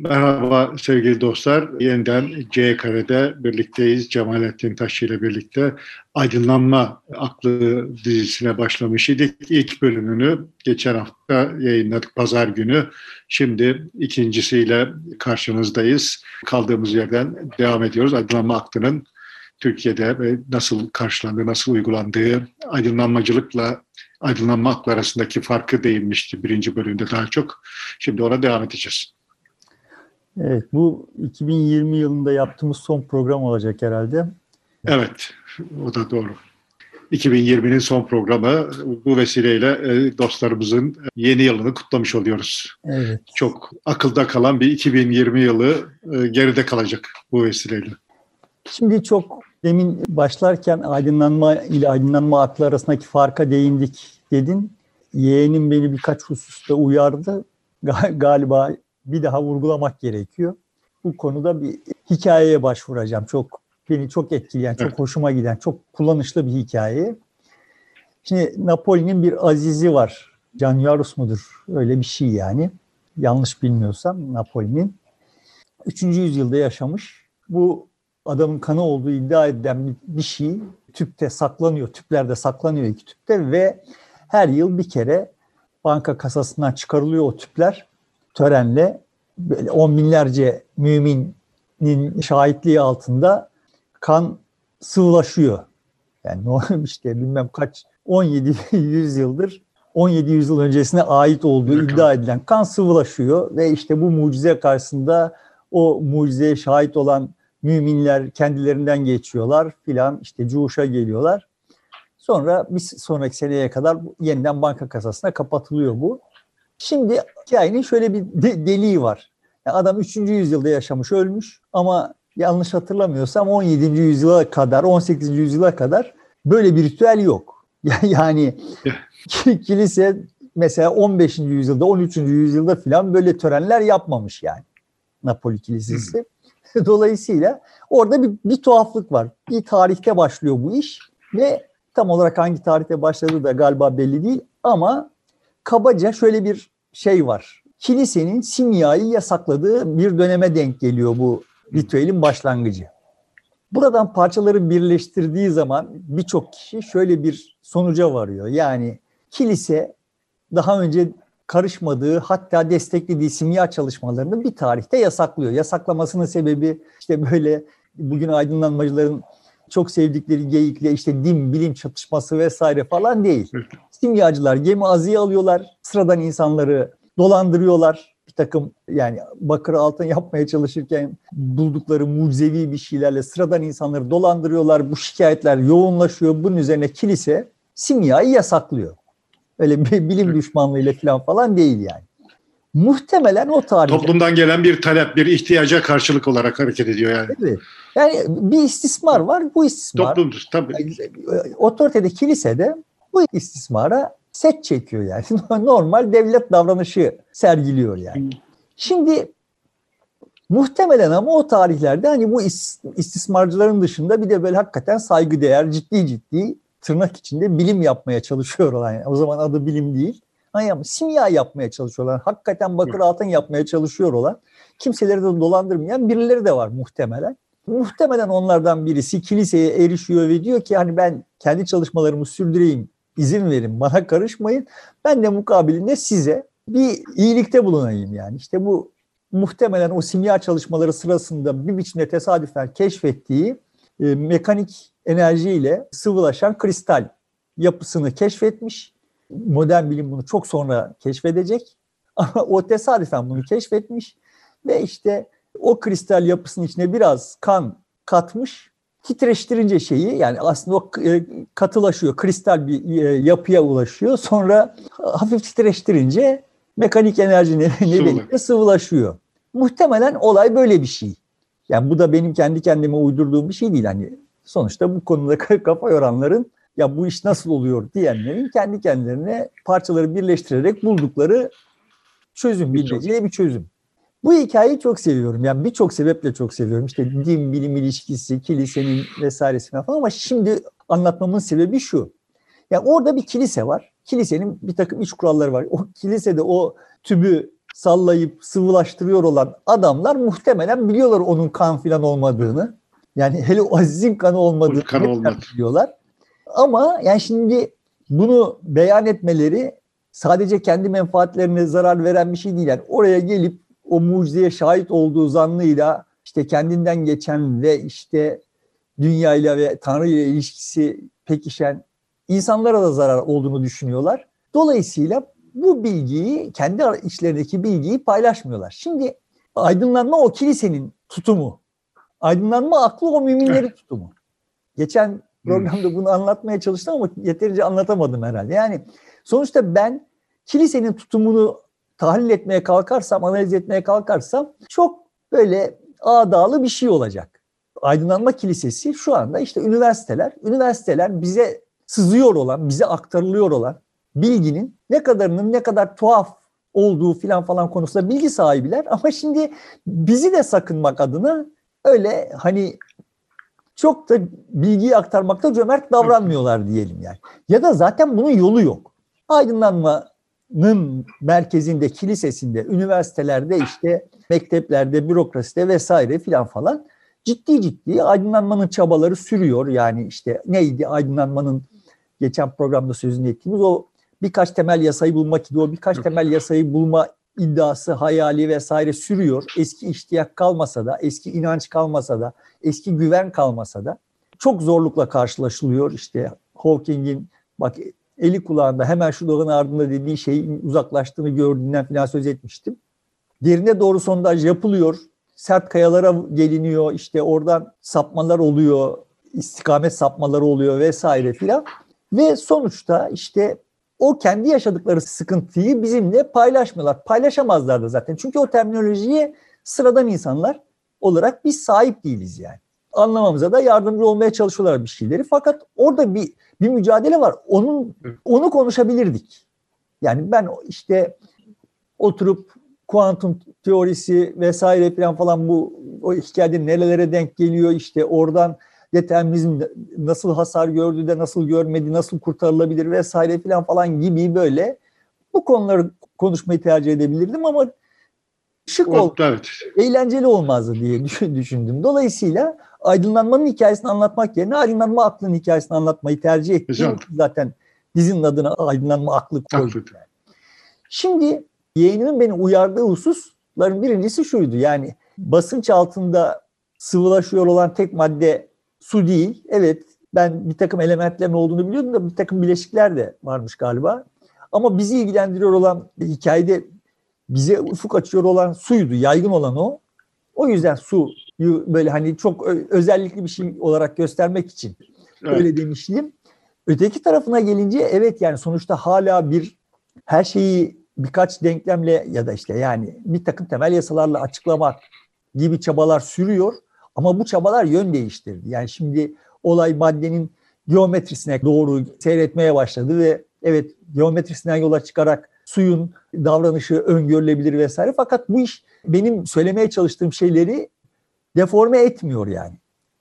Merhaba sevgili dostlar. Yeniden C Kare'de birlikteyiz. Cemalettin Taşçı ile birlikte Aydınlanma Aklı dizisine başlamış idik. İlk bölümünü geçen hafta yayınladık pazar günü. Şimdi ikincisiyle karşınızdayız. Kaldığımız yerden devam ediyoruz. Aydınlanma Aklı'nın Türkiye'de nasıl karşılandığı, nasıl uygulandığı, aydınlanmacılıkla aydınlanma aklı arasındaki farkı değinmişti birinci bölümde daha çok. Şimdi ona devam edeceğiz. Evet, bu 2020 yılında yaptığımız son program olacak herhalde. Evet, o da doğru. 2020'nin son programı bu vesileyle e, dostlarımızın yeni yılını kutlamış oluyoruz. Evet. Çok akılda kalan bir 2020 yılı e, geride kalacak bu vesileyle. Şimdi çok demin başlarken aydınlanma ile aydınlanma aklı arasındaki farka değindik dedin. Yeğenim beni birkaç hususta uyardı. Galiba bir daha vurgulamak gerekiyor. Bu konuda bir hikayeye başvuracağım. Çok beni çok etkileyen, çok evet. hoşuma giden, çok kullanışlı bir hikaye. Şimdi Napoli'nin bir azizi var. Canyarus mudur? Öyle bir şey yani. Yanlış bilmiyorsam Napoli'nin. 3. yüzyılda yaşamış. Bu adamın kanı olduğu iddia edilen bir şey tüpte saklanıyor. Tüplerde saklanıyor iki tüpte ve her yıl bir kere banka kasasından çıkarılıyor o tüpler törenle böyle on binlerce müminin şahitliği altında kan sıvılaşıyor. Yani işte bilmem kaç 17 yüzyıldır 17 yüzyıl öncesine ait olduğu iddia edilen kan sıvılaşıyor ve işte bu mucize karşısında o mucizeye şahit olan müminler kendilerinden geçiyorlar filan işte cuşa geliyorlar. Sonra bir sonraki seneye kadar yeniden banka kasasına kapatılıyor bu. Şimdi hikayenin şöyle bir de, deliği var. Yani adam 3. yüzyılda yaşamış, ölmüş ama yanlış hatırlamıyorsam 17. yüzyıla kadar, 18. yüzyıla kadar böyle bir ritüel yok. Yani kilise mesela 15. yüzyılda, 13. yüzyılda falan böyle törenler yapmamış yani. Napoli Kilisesi. Dolayısıyla orada bir, bir tuhaflık var. Bir tarihte başlıyor bu iş ve tam olarak hangi tarihte başladığı da galiba belli değil ama kabaca şöyle bir şey var. Kilisenin simyayı yasakladığı bir döneme denk geliyor bu ritüelin başlangıcı. Buradan parçaları birleştirdiği zaman birçok kişi şöyle bir sonuca varıyor. Yani kilise daha önce karışmadığı hatta desteklediği simya çalışmalarını bir tarihte yasaklıyor. Yasaklamasının sebebi işte böyle bugün aydınlanmacıların çok sevdikleri geyikle işte din, bilim çatışması vesaire falan değil. Simyacılar gemi azıya alıyorlar, sıradan insanları dolandırıyorlar. Bir takım yani bakır altın yapmaya çalışırken buldukları mucizevi bir şeylerle sıradan insanları dolandırıyorlar. Bu şikayetler yoğunlaşıyor. Bunun üzerine kilise simyayı yasaklıyor. Öyle bir bilim düşmanlığıyla falan falan değil yani. Muhtemelen o tarihte... Toplumdan gelen bir talep, bir ihtiyaca karşılık olarak hareket ediyor yani. Evet. Yani bir istismar var. Bu istismar... Toplumdur tabii. Otoritede, kilisede bu istismara set çekiyor yani. Normal devlet davranışı sergiliyor yani. Şimdi muhtemelen ama o tarihlerde hani bu istismarcıların dışında bir de böyle hakikaten saygıdeğer, ciddi ciddi tırnak içinde bilim yapmaya çalışıyorlar. Yani o zaman adı bilim değil. Ama simya yapmaya çalışıyorlar. Hakikaten bakır altın yapmaya çalışıyorlar. Kimseleri de dolandırmayan birileri de var muhtemelen. Muhtemelen onlardan birisi kiliseye erişiyor ve diyor ki hani ben kendi çalışmalarımı sürdüreyim, izin verin, bana karışmayın. Ben de mukabilinde size bir iyilikte bulunayım yani. İşte bu muhtemelen o simya çalışmaları sırasında bir biçimde tesadüfen keşfettiği e, mekanik enerjiyle sıvılaşan kristal yapısını keşfetmiş. Modern bilim bunu çok sonra keşfedecek. Ama o tesadüfen bunu keşfetmiş ve işte o kristal yapısının içine biraz kan katmış. Titreştirince şeyi yani aslında o e, katılaşıyor, kristal bir e, yapıya ulaşıyor. Sonra hafif titreştirince mekanik enerji nedeniyle sıvılaşıyor. Muhtemelen olay böyle bir şey. Yani bu da benim kendi kendime uydurduğum bir şey değil. Hani sonuçta bu konuda kafa yoranların ya bu iş nasıl oluyor diyenlerin kendi kendilerine parçaları birleştirerek buldukları çözüm, bilmeceli bir çözüm. Bu hikayeyi çok seviyorum. Yani birçok sebeple çok seviyorum. İşte din, bilim ilişkisi, kilisenin vesairesine falan ama şimdi anlatmamın sebebi şu. Yani orada bir kilise var. Kilisenin bir takım iç kuralları var. O kilisede o tübü sallayıp sıvılaştırıyor olan adamlar muhtemelen biliyorlar onun kan filan olmadığını. Yani hele o Aziz'in kanı olmadığını kan olmadı. biliyorlar. Ama yani şimdi bunu beyan etmeleri sadece kendi menfaatlerine zarar veren bir şey değil. Yani oraya gelip o mucizeye şahit olduğu zannıyla işte kendinden geçen ve işte dünyayla ve Tanrı ile ilişkisi pekişen insanlara da zarar olduğunu düşünüyorlar. Dolayısıyla bu bilgiyi, kendi içlerindeki bilgiyi paylaşmıyorlar. Şimdi aydınlanma o kilisenin tutumu. Aydınlanma aklı o müminlerin tutumu. Geçen programda bunu anlatmaya çalıştım ama yeterince anlatamadım herhalde. Yani sonuçta ben kilisenin tutumunu tahlil etmeye kalkarsam, analiz etmeye kalkarsam çok böyle ağdalı bir şey olacak. Aydınlanma Kilisesi şu anda işte üniversiteler, üniversiteler bize sızıyor olan, bize aktarılıyor olan bilginin ne kadarının ne kadar tuhaf olduğu filan falan konusunda bilgi sahibiler ama şimdi bizi de sakınmak adına öyle hani çok da bilgiyi aktarmakta cömert davranmıyorlar diyelim yani. Ya da zaten bunun yolu yok. Aydınlanmanın merkezinde, kilisesinde, üniversitelerde işte mekteplerde, bürokraside vesaire filan falan ciddi ciddi aydınlanmanın çabaları sürüyor. Yani işte neydi aydınlanmanın geçen programda sözünü ettiğimiz o birkaç temel yasayı bulmak idi. O birkaç temel yasayı bulma iddiası, hayali vesaire sürüyor. Eski iştiyak kalmasa da, eski inanç kalmasa da, eski güven kalmasa da çok zorlukla karşılaşılıyor. İşte Hawking'in bak eli kulağında hemen şu dağın ardında dediği şeyin uzaklaştığını gördüğünden falan söz etmiştim. Derine doğru sondaj yapılıyor. Sert kayalara geliniyor. İşte oradan sapmalar oluyor. istikamet sapmaları oluyor vesaire filan. Ve sonuçta işte o kendi yaşadıkları sıkıntıyı bizimle paylaşmıyorlar. Paylaşamazlar da zaten. Çünkü o terminolojiye sıradan insanlar olarak biz sahip değiliz yani. Anlamamıza da yardımcı olmaya çalışıyorlar bir şeyleri. Fakat orada bir bir mücadele var. Onun onu konuşabilirdik. Yani ben işte oturup kuantum teorisi vesaire falan falan bu o hikayede nerelere denk geliyor işte oradan determinizm nasıl hasar gördü de nasıl görmedi, nasıl kurtarılabilir vesaire falan falan gibi böyle bu konuları konuşmayı tercih edebilirdim ama şık ol, evet. eğlenceli olmazdı diye düşündüm. Dolayısıyla aydınlanmanın hikayesini anlatmak yerine aydınlanma aklının hikayesini anlatmayı tercih ettim. Güzel. Zaten dizinin adına aydınlanma aklı koydum. Yani. Şimdi yeğenimin beni uyardığı hususların birincisi şuydu. Yani basınç altında sıvılaşıyor olan tek madde su değil. Evet ben bir takım elementlerin olduğunu biliyordum da bir takım bileşikler de varmış galiba. Ama bizi ilgilendiriyor olan hikayede bize ufuk açıyor olan suydu. Yaygın olan o. O yüzden su böyle hani çok özellikli bir şey olarak göstermek için evet. öyle demiştim. Öteki tarafına gelince evet yani sonuçta hala bir her şeyi birkaç denklemle ya da işte yani bir takım temel yasalarla açıklamak gibi çabalar sürüyor. Ama bu çabalar yön değiştirdi. Yani şimdi olay maddenin geometrisine doğru seyretmeye başladı ve evet geometrisinden yola çıkarak suyun davranışı öngörülebilir vesaire. Fakat bu iş benim söylemeye çalıştığım şeyleri deforme etmiyor yani.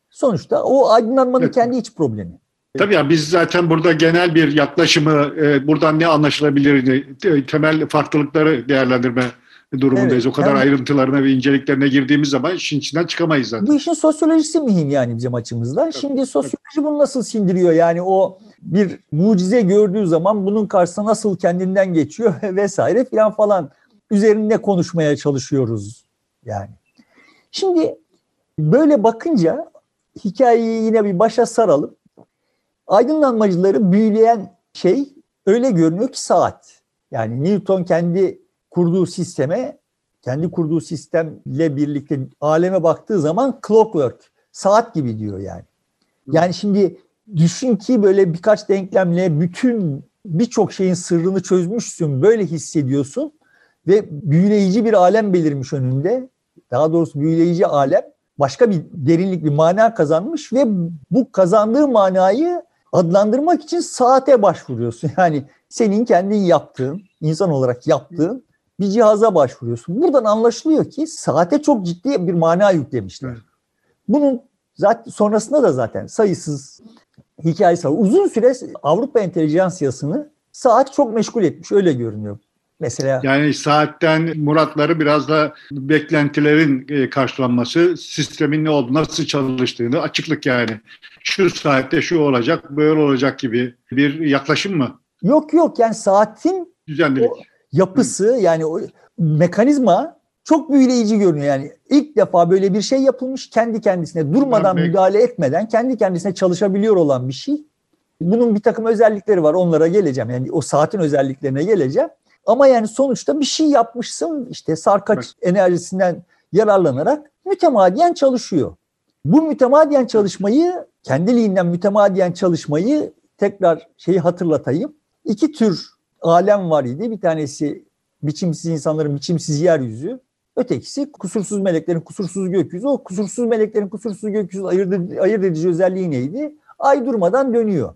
Sonuçta o aydınlanmanın evet. kendi iç problemi. Tabii ya biz zaten burada genel bir yaklaşımı, e, buradan ne anlaşılabilir, temel farklılıkları değerlendirme durumundayız. Evet, o kadar yani, ayrıntılarına ve inceliklerine girdiğimiz zaman işin içinden çıkamayız zaten. Bu işin sosyolojisi mühim yani bizim açımızdan. Evet, Şimdi sosyoloji evet. bunu nasıl sindiriyor? Yani o bir mucize gördüğü zaman bunun karşısına nasıl kendinden geçiyor vesaire filan falan üzerinde konuşmaya çalışıyoruz yani. Şimdi böyle bakınca hikayeyi yine bir başa saralım. Aydınlanmacıları büyüleyen şey öyle görünüyor ki saat. Yani Newton kendi kurduğu sisteme, kendi kurduğu sistemle birlikte aleme baktığı zaman clockwork, saat gibi diyor yani. Yani şimdi düşün ki böyle birkaç denklemle bütün birçok şeyin sırrını çözmüşsün, böyle hissediyorsun ve büyüleyici bir alem belirmiş önünde. Daha doğrusu büyüleyici alem başka bir derinlik, bir mana kazanmış ve bu kazandığı manayı adlandırmak için saate başvuruyorsun. Yani senin kendin yaptığın, insan olarak yaptığın bir cihaza başvuruyorsun. Buradan anlaşılıyor ki saate çok ciddi bir mana yüklemişler. Bunun zaten sonrasında da zaten sayısız hikayesi var. Uzun süre Avrupa entelijansiyasını saat çok meşgul etmiş öyle görünüyor. Mesela yani saatten muratları biraz da beklentilerin e, karşılanması, sistemin ne olduğunu, nasıl çalıştığını açıklık yani. Şu saatte şu olacak, böyle olacak gibi bir yaklaşım mı? Yok yok yani saatin düzenlilik. Yapısı yani o mekanizma çok büyüleyici görünüyor. Yani ilk defa böyle bir şey yapılmış kendi kendisine durmadan ben müdahale etmeden kendi kendisine çalışabiliyor olan bir şey. Bunun bir takım özellikleri var onlara geleceğim. Yani o saatin özelliklerine geleceğim. Ama yani sonuçta bir şey yapmışsın işte sarkaç enerjisinden yararlanarak mütemadiyen çalışıyor. Bu mütemadiyen çalışmayı kendiliğinden mütemadiyen çalışmayı tekrar şeyi hatırlatayım. İki tür alem var idi. Bir tanesi biçimsiz insanların biçimsiz yeryüzü. Ötekisi kusursuz meleklerin kusursuz gökyüzü. O kusursuz meleklerin kusursuz gökyüzü ayırt, ayırt edici özelliği neydi? Ay durmadan dönüyor.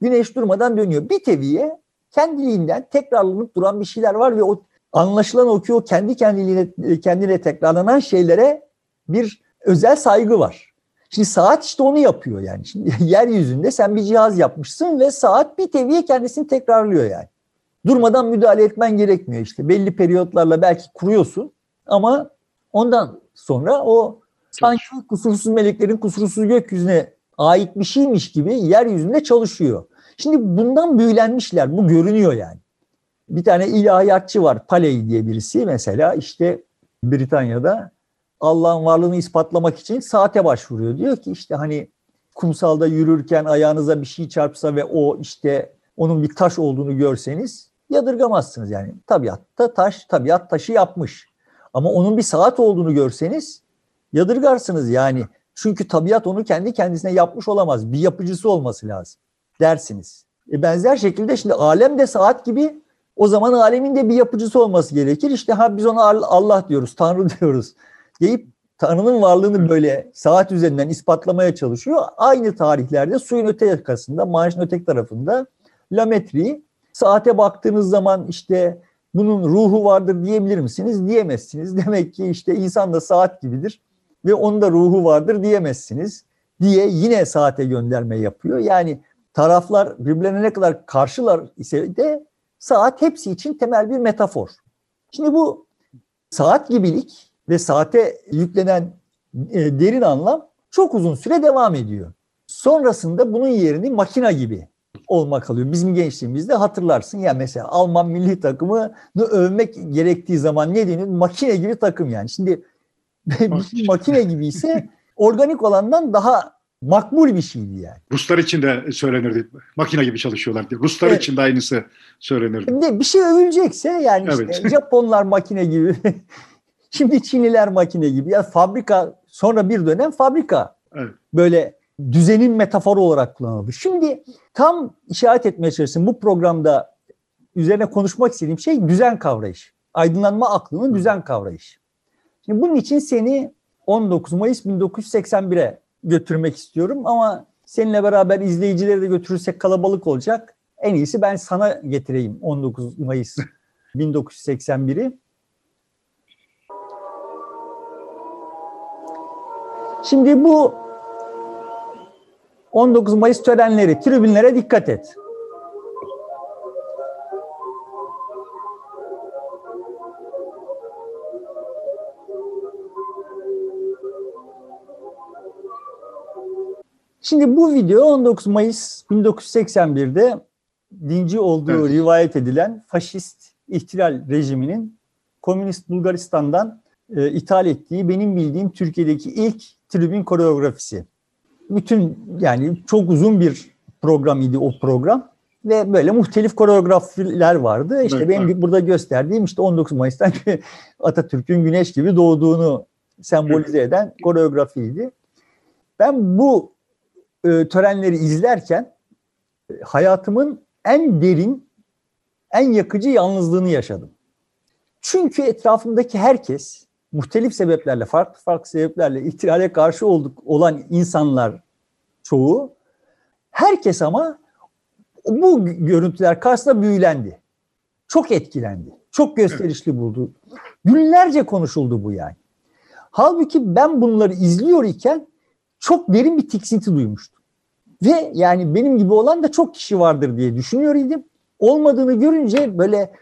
Güneş durmadan dönüyor. Bir teviye kendiliğinden tekrarlanıp duran bir şeyler var ve o anlaşılan o ki o kendi kendiliğine kendine tekrarlanan şeylere bir özel saygı var. Şimdi saat işte onu yapıyor yani. Şimdi yeryüzünde sen bir cihaz yapmışsın ve saat bir teviye kendisini tekrarlıyor yani. Durmadan müdahale etmen gerekmiyor işte. Belli periyotlarla belki kuruyorsun ama ondan sonra o sanki kusursuz meleklerin kusursuz gökyüzüne ait bir şeymiş gibi yeryüzünde çalışıyor. Şimdi bundan büyülenmişler. Bu görünüyor yani. Bir tane ilahiyatçı var. Paley diye birisi mesela işte Britanya'da Allah'ın varlığını ispatlamak için saate başvuruyor. Diyor ki işte hani kumsalda yürürken ayağınıza bir şey çarpsa ve o işte onun bir taş olduğunu görseniz yadırgamazsınız yani. Tabiatta taş, tabiat taşı yapmış. Ama onun bir saat olduğunu görseniz yadırgarsınız yani. Çünkü tabiat onu kendi kendisine yapmış olamaz. Bir yapıcısı olması lazım dersiniz. E benzer şekilde şimdi alem de saat gibi o zaman alemin de bir yapıcısı olması gerekir. İşte ha biz ona Allah diyoruz, Tanrı diyoruz deyip Tanrı'nın varlığını böyle saat üzerinden ispatlamaya çalışıyor. Aynı tarihlerde suyun öte yakasında, Manş'ın öteki tarafında Lametri saate baktığınız zaman işte bunun ruhu vardır diyebilir misiniz? Diyemezsiniz. Demek ki işte insan da saat gibidir ve onun da ruhu vardır diyemezsiniz diye yine saate gönderme yapıyor. Yani taraflar birbirlerine ne kadar karşılar ise de saat hepsi için temel bir metafor. Şimdi bu saat gibilik ve saate yüklenen e, derin anlam çok uzun süre devam ediyor. Sonrasında bunun yerini makina gibi olmak alıyor. Bizim gençliğimizde hatırlarsın ya mesela Alman milli takımını övmek gerektiği zaman ne deniyor? Makine gibi takım yani. Şimdi makine gibi ise organik olandan daha makbul bir şeydi yani. Ruslar için de söylenirdi. Makine gibi çalışıyorlar diye. Ruslar evet. için de aynısı söylenirdi. Şimdi bir şey övülecekse yani evet. işte Japonlar makine gibi. Şimdi Çinliler makine gibi. Ya fabrika sonra bir dönem fabrika. Evet. Böyle düzenin metaforu olarak kullanıldı. Şimdi tam işaret etmeye çalıştım. Bu programda üzerine konuşmak istediğim şey düzen kavrayışı. Aydınlanma aklının düzen kavrayışı. Şimdi bunun için seni 19 Mayıs 1981'e götürmek istiyorum ama seninle beraber izleyicileri de götürürsek kalabalık olacak. En iyisi ben sana getireyim 19 Mayıs 1981'i. Şimdi bu 19 Mayıs törenleri, tribünlere dikkat et. Şimdi bu video 19 Mayıs 1981'de dinci olduğu evet. rivayet edilen faşist ihtilal rejiminin Komünist Bulgaristan'dan e, ithal ettiği benim bildiğim Türkiye'deki ilk tribün koreografisi. Bütün yani çok uzun bir program idi o program ve böyle muhtelif koreografiler vardı. İşte evet, benim evet. burada gösterdiğim işte 19 Mayıs'tan Atatürk'ün güneş gibi doğduğunu sembolize eden koreografiydi. Ben bu e, törenleri izlerken e, hayatımın en derin, en yakıcı yalnızlığını yaşadım. Çünkü etrafımdaki herkes muhtelif sebeplerle, farklı farklı sebeplerle ihtilale karşı olduk olan insanlar çoğu, herkes ama bu görüntüler karşısında büyülendi. Çok etkilendi. Çok gösterişli buldu. Günlerce konuşuldu bu yani. Halbuki ben bunları izliyor iken çok derin bir tiksinti duymuştum. Ve yani benim gibi olan da çok kişi vardır diye düşünüyor idim. Olmadığını görünce böyle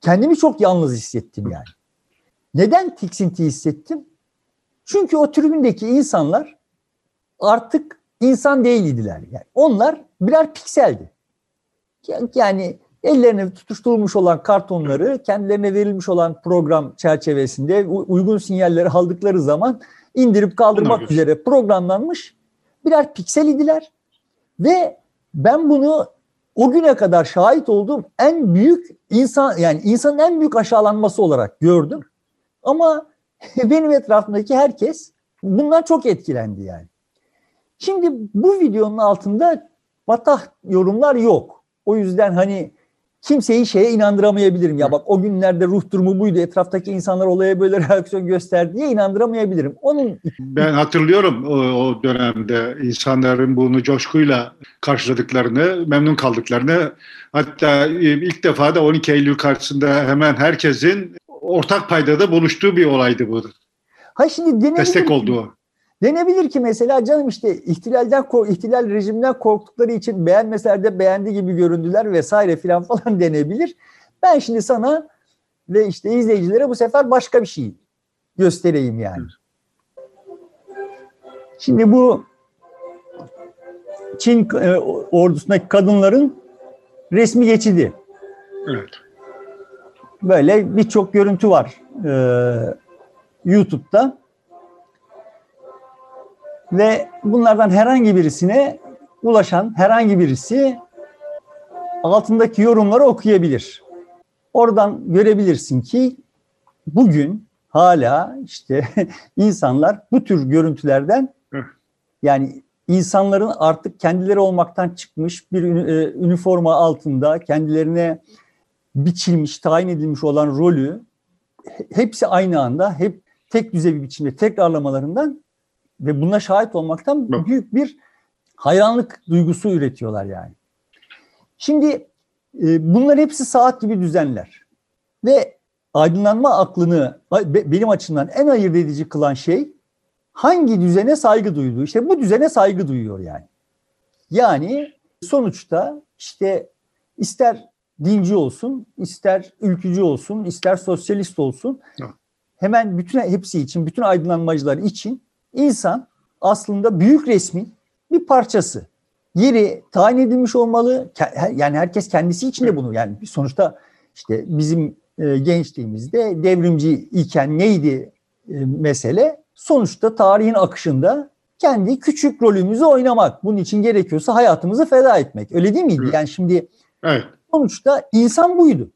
kendimi çok yalnız hissettim yani. Neden tiksinti hissettim? Çünkü o tribündeki insanlar artık insan değildiler. Yani onlar birer pikseldi. Yani ellerine tutuşturulmuş olan kartonları kendilerine verilmiş olan program çerçevesinde uygun sinyalleri aldıkları zaman indirip kaldırmak Bunlar üzere programlanmış birer piksel idiler. Ve ben bunu o güne kadar şahit olduğum en büyük insan yani insanın en büyük aşağılanması olarak gördüm. Ama benim etrafımdaki herkes bundan çok etkilendi yani. Şimdi bu videonun altında batah yorumlar yok. O yüzden hani kimseyi şeye inandıramayabilirim. Ya bak o günlerde ruh durumu buydu. Etraftaki insanlar olaya böyle reaksiyon gösterdi diye inandıramayabilirim. Onun ben hatırlıyorum o, o dönemde insanların bunu coşkuyla karşıladıklarını, memnun kaldıklarını. Hatta e, ilk defa da 12 Eylül karşısında hemen herkesin ortak paydada buluştuğu bir olaydı bu. Ha şimdi destek olduğu. Denebilir ki mesela canım işte ihtilalden ihtilal rejimden korktukları için beğenmeseler de beğendi gibi göründüler vesaire filan falan denebilir. Ben şimdi sana ve işte izleyicilere bu sefer başka bir şey göstereyim yani. Şimdi bu Çin e, ordusundaki kadınların resmi geçidi. Evet. Böyle birçok görüntü var ee, YouTube'da ve bunlardan herhangi birisine ulaşan herhangi birisi altındaki yorumları okuyabilir. Oradan görebilirsin ki bugün hala işte insanlar bu tür görüntülerden yani insanların artık kendileri olmaktan çıkmış bir e, üniforma altında kendilerine biçilmiş, tayin edilmiş olan rolü hepsi aynı anda hep tek düzey bir biçimde tekrarlamalarından ve buna şahit olmaktan büyük bir hayranlık duygusu üretiyorlar yani. Şimdi e, bunlar hepsi saat gibi düzenler. Ve aydınlanma aklını benim açımdan en ayırt edici kılan şey hangi düzene saygı duyduğu. İşte bu düzene saygı duyuyor yani. Yani sonuçta işte ister dinci olsun, ister ülkücü olsun, ister sosyalist olsun. Hemen bütün hepsi için, bütün aydınlanmacılar için İnsan aslında büyük resmin bir parçası. Yeri tayin edilmiş olmalı. Yani herkes kendisi için de bunu yani sonuçta işte bizim e, gençliğimizde devrimci iken neydi e, mesele? Sonuçta tarihin akışında kendi küçük rolümüzü oynamak. Bunun için gerekiyorsa hayatımızı feda etmek. Öyle değil miydi? Yani şimdi evet. Sonuçta insan buydu.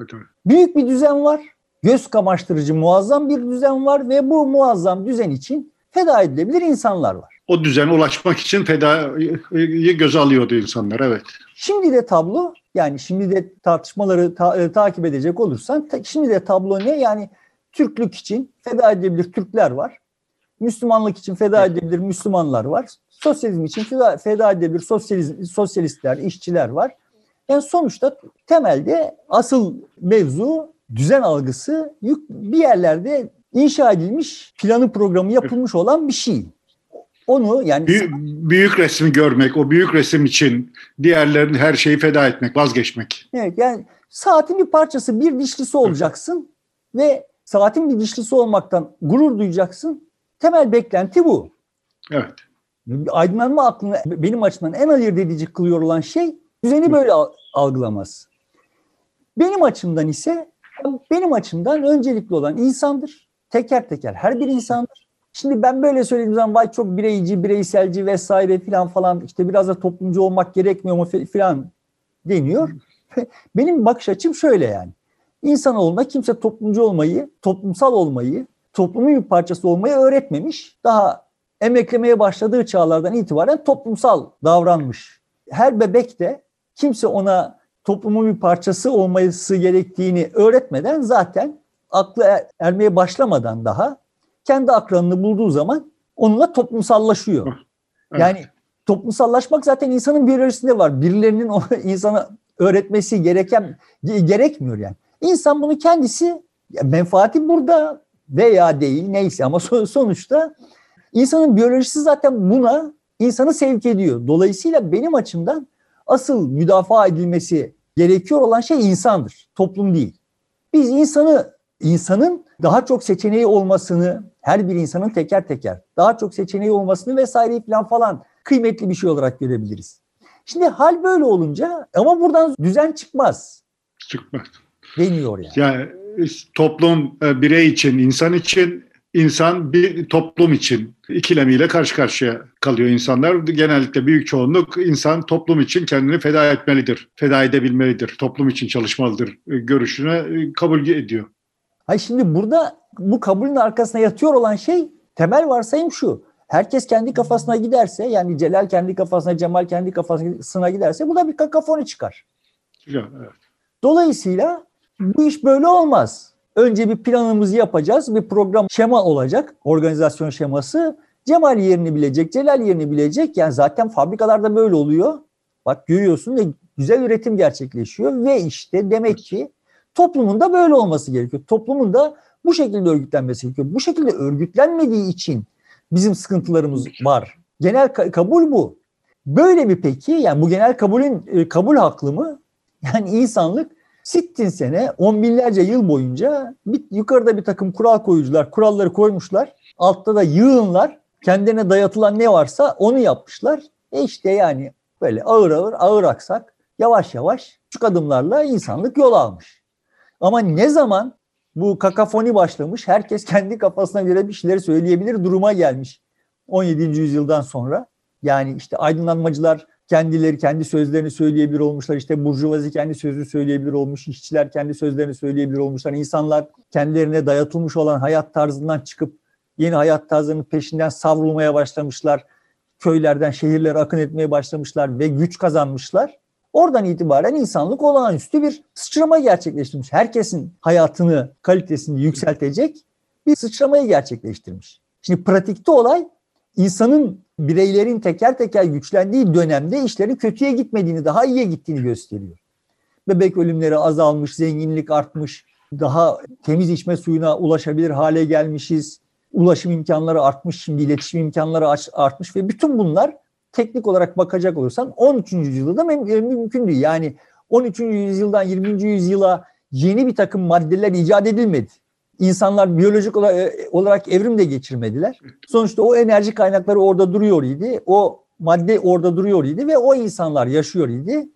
Evet. Büyük bir düzen var. Göz kamaştırıcı muazzam bir düzen var ve bu muazzam düzen için feda edilebilir insanlar var. O düzene ulaşmak için fedayı göze alıyordu insanlar evet. Şimdi de tablo yani şimdi de tartışmaları ta, e, takip edecek olursan ta, şimdi de tablo ne? Yani Türklük için feda edilebilir Türkler var. Müslümanlık için feda edilebilir Müslümanlar var. Sosyalizm için feda, feda edilebilir sosyalizm, sosyalistler, işçiler var. Yani sonuçta temelde asıl mevzu düzen algısı bir yerlerde inşa edilmiş, planı programı yapılmış olan bir şey. Onu yani büyük, büyük resmi görmek, o büyük resim için diğerlerin her şeyi feda etmek, vazgeçmek. Evet yani saatin bir parçası, bir dişlisi olacaksın ve saatin bir dişlisi olmaktan gurur duyacaksın. Temel beklenti bu. Evet. Aydınlanma aklını benim açımdan en ayırt edici kılıyor olan şey düzeni böyle algılamaz. Benim açımdan ise benim açımdan öncelikli olan insandır teker teker her bir insandır. Şimdi ben böyle söylediğim zaman vay çok bireyci, bireyselci vesaire filan falan işte biraz da toplumcu olmak gerekmiyor mu filan deniyor. Benim bakış açım şöyle yani. İnsanoğluna kimse toplumcu olmayı, toplumsal olmayı, toplumun bir parçası olmayı öğretmemiş. Daha emeklemeye başladığı çağlardan itibaren toplumsal davranmış. Her bebek de kimse ona toplumun bir parçası olması gerektiğini öğretmeden zaten aklı er, ermeye başlamadan daha kendi akranını bulduğu zaman onunla toplumsallaşıyor. Evet. Yani toplumsallaşmak zaten insanın biyolojisinde var. Birilerinin o insana öğretmesi gereken gerekmiyor yani. İnsan bunu kendisi menfaati burada veya değil neyse ama sonuçta insanın biyolojisi zaten buna insanı sevk ediyor. Dolayısıyla benim açımdan asıl müdafaa edilmesi gerekiyor olan şey insandır, toplum değil. Biz insanı insanın daha çok seçeneği olmasını, her bir insanın teker teker daha çok seçeneği olmasını vesaire falan falan kıymetli bir şey olarak görebiliriz. Şimdi hal böyle olunca ama buradan düzen çıkmaz. Çıkmaz. Deniyor yani. Yani toplum e, birey için, insan için, insan bir toplum için ikilemiyle karşı karşıya kalıyor insanlar. Genellikle büyük çoğunluk insan toplum için kendini feda etmelidir, feda edebilmelidir, toplum için çalışmalıdır e, görüşüne e, kabul ediyor. Hayır şimdi burada bu kabulün arkasına yatıyor olan şey temel varsayım şu. Herkes kendi kafasına giderse yani Celal kendi kafasına, Cemal kendi kafasına giderse bu da bir kakafoni çıkar. Ya, evet. Dolayısıyla bu iş böyle olmaz. Önce bir planımızı yapacağız. Bir program şema olacak. Organizasyon şeması. Cemal yerini bilecek, Celal yerini bilecek. Yani zaten fabrikalarda böyle oluyor. Bak görüyorsun ve güzel üretim gerçekleşiyor. Ve işte demek ki toplumun da böyle olması gerekiyor. Toplumun da bu şekilde örgütlenmesi gerekiyor. Bu şekilde örgütlenmediği için bizim sıkıntılarımız var. Genel kabul bu. Böyle bir peki yani bu genel kabulün e, kabul haklı mı? Yani insanlık sittin sene on binlerce yıl boyunca bir, yukarıda bir takım kural koyucular kuralları koymuşlar. Altta da yığınlar kendine dayatılan ne varsa onu yapmışlar. E işte yani böyle ağır ağır ağır aksak yavaş yavaş küçük adımlarla insanlık yol almış. Ama ne zaman bu kakafoni başlamış, herkes kendi kafasına göre bir şeyleri söyleyebilir duruma gelmiş 17. yüzyıldan sonra. Yani işte aydınlanmacılar kendileri kendi sözlerini söyleyebilir olmuşlar. İşte burjuvazi kendi sözü söyleyebilir olmuş, işçiler kendi sözlerini söyleyebilir olmuşlar. İnsanlar kendilerine dayatılmış olan hayat tarzından çıkıp yeni hayat tarzının peşinden savrulmaya başlamışlar. Köylerden şehirlere akın etmeye başlamışlar ve güç kazanmışlar. Oradan itibaren insanlık olağanüstü bir sıçrama gerçekleştirmiş. Herkesin hayatını, kalitesini yükseltecek bir sıçramayı gerçekleştirmiş. Şimdi pratikte olay insanın bireylerin teker teker güçlendiği dönemde işlerin kötüye gitmediğini, daha iyiye gittiğini gösteriyor. Bebek ölümleri azalmış, zenginlik artmış, daha temiz içme suyuna ulaşabilir hale gelmişiz. Ulaşım imkanları artmış, şimdi iletişim imkanları artmış ve bütün bunlar teknik olarak bakacak olursan 13. yüzyılda mümkün değil. Yani 13. yüzyıldan 20. yüzyıla yeni bir takım maddeler icat edilmedi. İnsanlar biyolojik olarak evrim de geçirmediler. Sonuçta o enerji kaynakları orada duruyor idi. O madde orada duruyor idi ve o insanlar yaşıyor idi.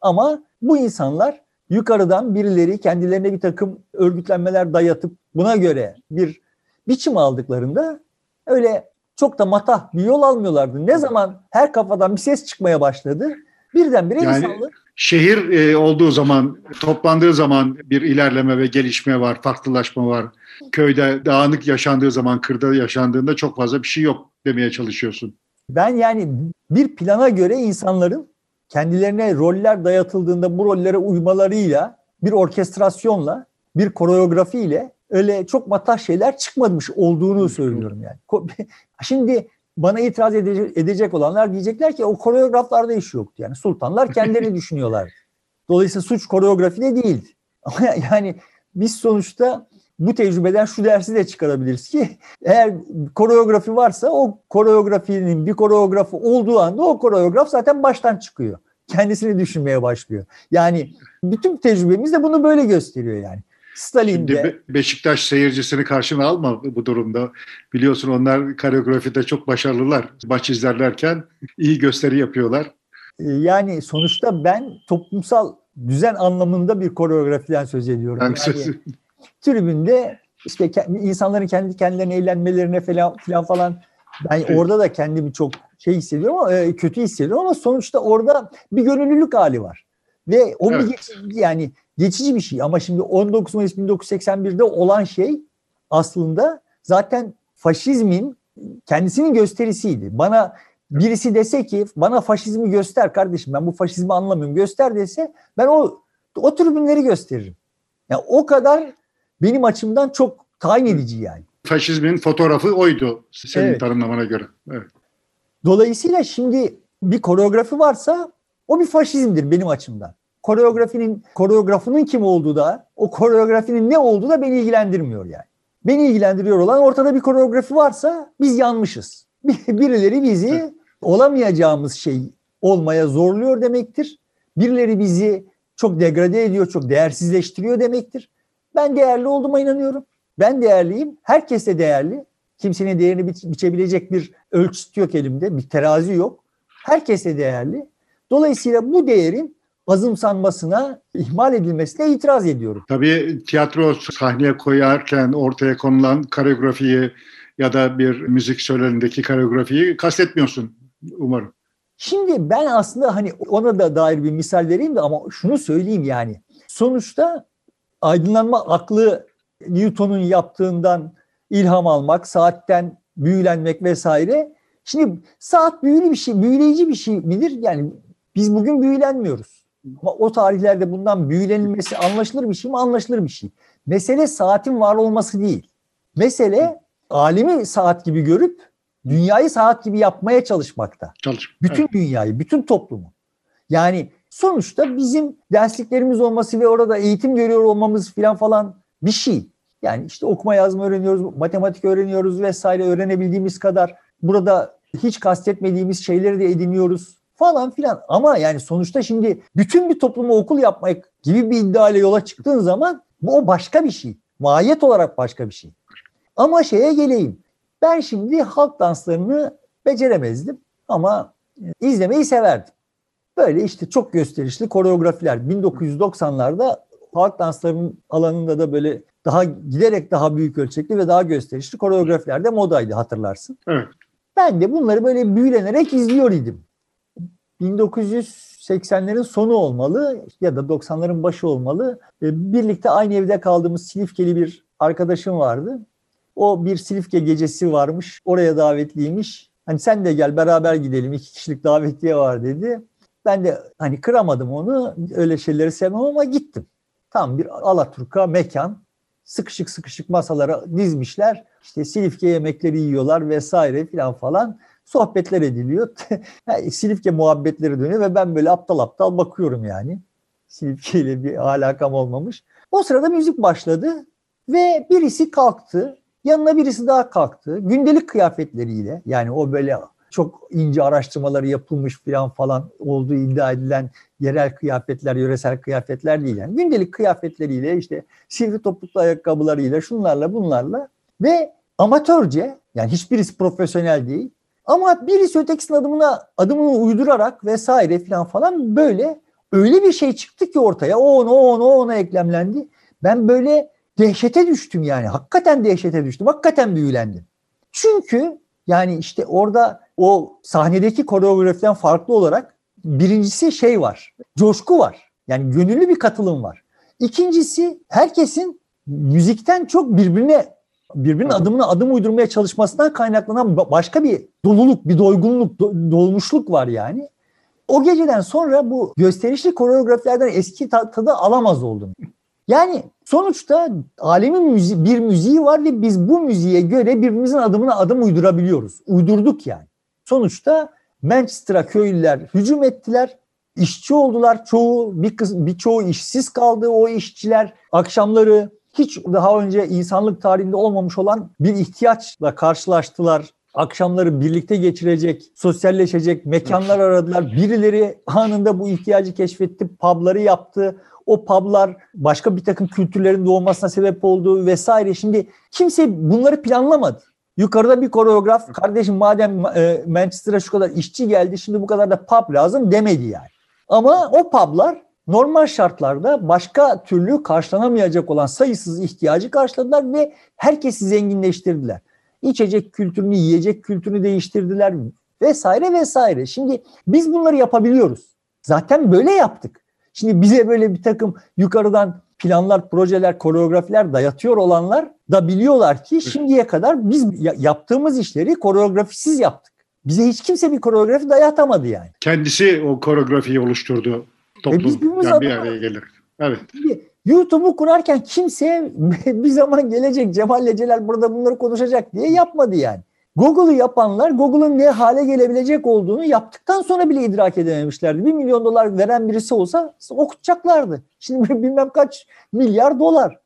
Ama bu insanlar yukarıdan birileri kendilerine bir takım örgütlenmeler dayatıp buna göre bir biçim aldıklarında öyle çok da matah bir yol almıyorlardı. Ne zaman her kafadan bir ses çıkmaya başladı birdenbire yani, insanlık şehir e, olduğu zaman, toplandığı zaman bir ilerleme ve gelişme var, farklılaşma var. Köyde dağınık yaşandığı zaman, kırda yaşandığında çok fazla bir şey yok demeye çalışıyorsun. Ben yani bir plana göre insanların kendilerine roller dayatıldığında bu rollere uymalarıyla, bir orkestrasyonla, bir koreografiyle öyle çok matah şeyler çıkmamış olduğunu söylüyorum yani. Şimdi bana itiraz edecek olanlar diyecekler ki o koreograflarda iş yoktu. Yani sultanlar kendilerini düşünüyorlar. Dolayısıyla suç koreografide değil. Ama yani biz sonuçta bu tecrübeden şu dersi de çıkarabiliriz ki eğer koreografi varsa o koreografinin bir koreografı olduğu anda o koreograf zaten baştan çıkıyor. Kendisini düşünmeye başlıyor. Yani bütün tecrübemiz de bunu böyle gösteriyor yani. Stalin'de. Şimdi Beşiktaş seyircisini karşına alma bu durumda. Biliyorsun onlar koreografide çok başarılılar. Maç izlerlerken iyi gösteri yapıyorlar. Ee, yani sonuçta ben toplumsal düzen anlamında bir koreografiden söz ediyorum. Yani, yani tribünde işte insanların kendi kendilerine eğlenmelerine falan filan falan ben orada da kendimi çok şey hissediyorum ama e, kötü hissediyorum ama sonuçta orada bir gönüllülük hali var. Ve o evet. bir yani geçici bir şey ama şimdi 19 Mayıs 1981'de olan şey aslında zaten faşizmin kendisinin gösterisiydi. Bana birisi dese ki bana faşizmi göster kardeşim ben bu faşizmi anlamıyorum göster dese ben o o tribünleri gösteririm. Yani o kadar benim açımdan çok tayin edici yani. Faşizmin fotoğrafı oydu senin evet. tanımlamana göre. Evet. Dolayısıyla şimdi bir koreografi varsa o bir faşizmdir benim açımdan koreografinin koreografının kim olduğu da o koreografinin ne olduğu da beni ilgilendirmiyor yani. Beni ilgilendiriyor olan ortada bir koreografi varsa biz yanmışız. Birileri bizi olamayacağımız şey olmaya zorluyor demektir. Birileri bizi çok degrade ediyor, çok değersizleştiriyor demektir. Ben değerli olduğuma inanıyorum. Ben değerliyim. Herkes de değerli. Kimsenin değerini biçebilecek bir ölçüt yok elimde. Bir terazi yok. Herkes de değerli. Dolayısıyla bu değerin azımsanmasına, ihmal edilmesine itiraz ediyorum. Tabii tiyatro sahneye koyarken ortaya konulan koreografiyi ya da bir müzik söylenindeki koreografiyi kastetmiyorsun umarım. Şimdi ben aslında hani ona da dair bir misal vereyim de ama şunu söyleyeyim yani. Sonuçta aydınlanma aklı Newton'un yaptığından ilham almak, saatten büyülenmek vesaire. Şimdi saat büyülü bir şey, büyüleyici bir şey midir? Yani biz bugün büyülenmiyoruz. Ama o tarihlerde bundan büyülenilmesi anlaşılır bir şey mi? Anlaşılır bir şey. Mesele saatin var olması değil. Mesele alemi saat gibi görüp dünyayı saat gibi yapmaya çalışmakta. Çalış. Bütün evet. dünyayı, bütün toplumu. Yani sonuçta bizim dersliklerimiz olması ve orada eğitim görüyor olmamız falan falan bir şey. Yani işte okuma yazma öğreniyoruz, matematik öğreniyoruz vesaire öğrenebildiğimiz kadar burada hiç kastetmediğimiz şeyleri de ediniyoruz falan filan. Ama yani sonuçta şimdi bütün bir toplumu okul yapmak gibi bir iddiayla yola çıktığın zaman bu o başka bir şey. Mahiyet olarak başka bir şey. Ama şeye geleyim. Ben şimdi halk danslarını beceremezdim ama izlemeyi severdim. Böyle işte çok gösterişli koreografiler 1990'larda halk danslarının alanında da böyle daha giderek daha büyük ölçekli ve daha gösterişli koreografiler de modaydı hatırlarsın. Evet. Ben de bunları böyle büyülenerek izliyor idim. 1980'lerin sonu olmalı ya da 90'ların başı olmalı. Birlikte aynı evde kaldığımız Silifkeli bir arkadaşım vardı. O bir Silifke gecesi varmış. Oraya davetliymiş. Hani sen de gel beraber gidelim. iki kişilik davetiye var dedi. Ben de hani kıramadım onu. Öyle şeyleri sevmem ama gittim. Tam bir Alaturka mekan. Sıkışık sıkışık masalara dizmişler. İşte Silifke yemekleri yiyorlar vesaire filan falan. Sohbetler ediliyor. Silifke muhabbetleri dönüyor ve ben böyle aptal aptal bakıyorum yani. Silifke ile bir alakam olmamış. O sırada müzik başladı ve birisi kalktı. Yanına birisi daha kalktı. Gündelik kıyafetleriyle yani o böyle çok ince araştırmaları yapılmış falan falan olduğu iddia edilen yerel kıyafetler, yöresel kıyafetler değil. Yani gündelik kıyafetleriyle işte sivri topuklu ayakkabılarıyla şunlarla bunlarla ve amatörce yani hiçbirisi profesyonel değil ama birisi ötekisinin adımına adımını uydurarak vesaire falan falan böyle öyle bir şey çıktı ki ortaya o ona o ona o ona eklemlendi. Ben böyle dehşete düştüm yani. Hakikaten dehşete düştüm. Hakikaten büyülendim. Çünkü yani işte orada o sahnedeki koreografiden farklı olarak birincisi şey var. Coşku var. Yani gönüllü bir katılım var. İkincisi herkesin müzikten çok birbirine birbirinin adımına adım uydurmaya çalışmasından kaynaklanan başka bir doluluk, bir doygunluk, dolmuşluk var yani. O geceden sonra bu gösterişli koreografilerden eski tadı alamaz oldum. Yani sonuçta alemin müzi bir müziği var ve biz bu müziğe göre birbirimizin adımına adım uydurabiliyoruz. Uydurduk yani. Sonuçta Manchester'a köylüler hücum ettiler. İşçi oldular. Çoğu bir kız bir çoğu işsiz kaldı o işçiler. Akşamları hiç daha önce insanlık tarihinde olmamış olan bir ihtiyaçla karşılaştılar. Akşamları birlikte geçirecek, sosyalleşecek mekanlar aradılar. Birileri anında bu ihtiyacı keşfetti, pubları yaptı o publar başka bir takım kültürlerin doğmasına sebep oldu vesaire. Şimdi kimse bunları planlamadı. Yukarıda bir koreograf kardeşim madem e, Manchester'a şu kadar işçi geldi şimdi bu kadar da pub lazım demedi yani. Ama o publar normal şartlarda başka türlü karşılanamayacak olan sayısız ihtiyacı karşıladılar ve herkesi zenginleştirdiler. İçecek kültürünü, yiyecek kültürünü değiştirdiler vesaire vesaire. Şimdi biz bunları yapabiliyoruz. Zaten böyle yaptık. Şimdi bize böyle bir takım yukarıdan planlar, projeler, koreografiler dayatıyor olanlar da biliyorlar ki şimdiye kadar biz yaptığımız işleri koreografisiz yaptık. Bize hiç kimse bir koreografi dayatamadı yani. Kendisi o koreografiyi oluşturdu. Toplum e biz yani bir araya gelir. Evet. YouTube'u kurarken kimse bir zaman gelecek Cemal Leceler burada bunları konuşacak diye yapmadı yani. Google'u yapanlar Google'ın ne hale gelebilecek olduğunu yaptıktan sonra bile idrak edememişlerdi. Bir milyon dolar veren birisi olsa okutacaklardı. Şimdi bilmem kaç milyar dolar.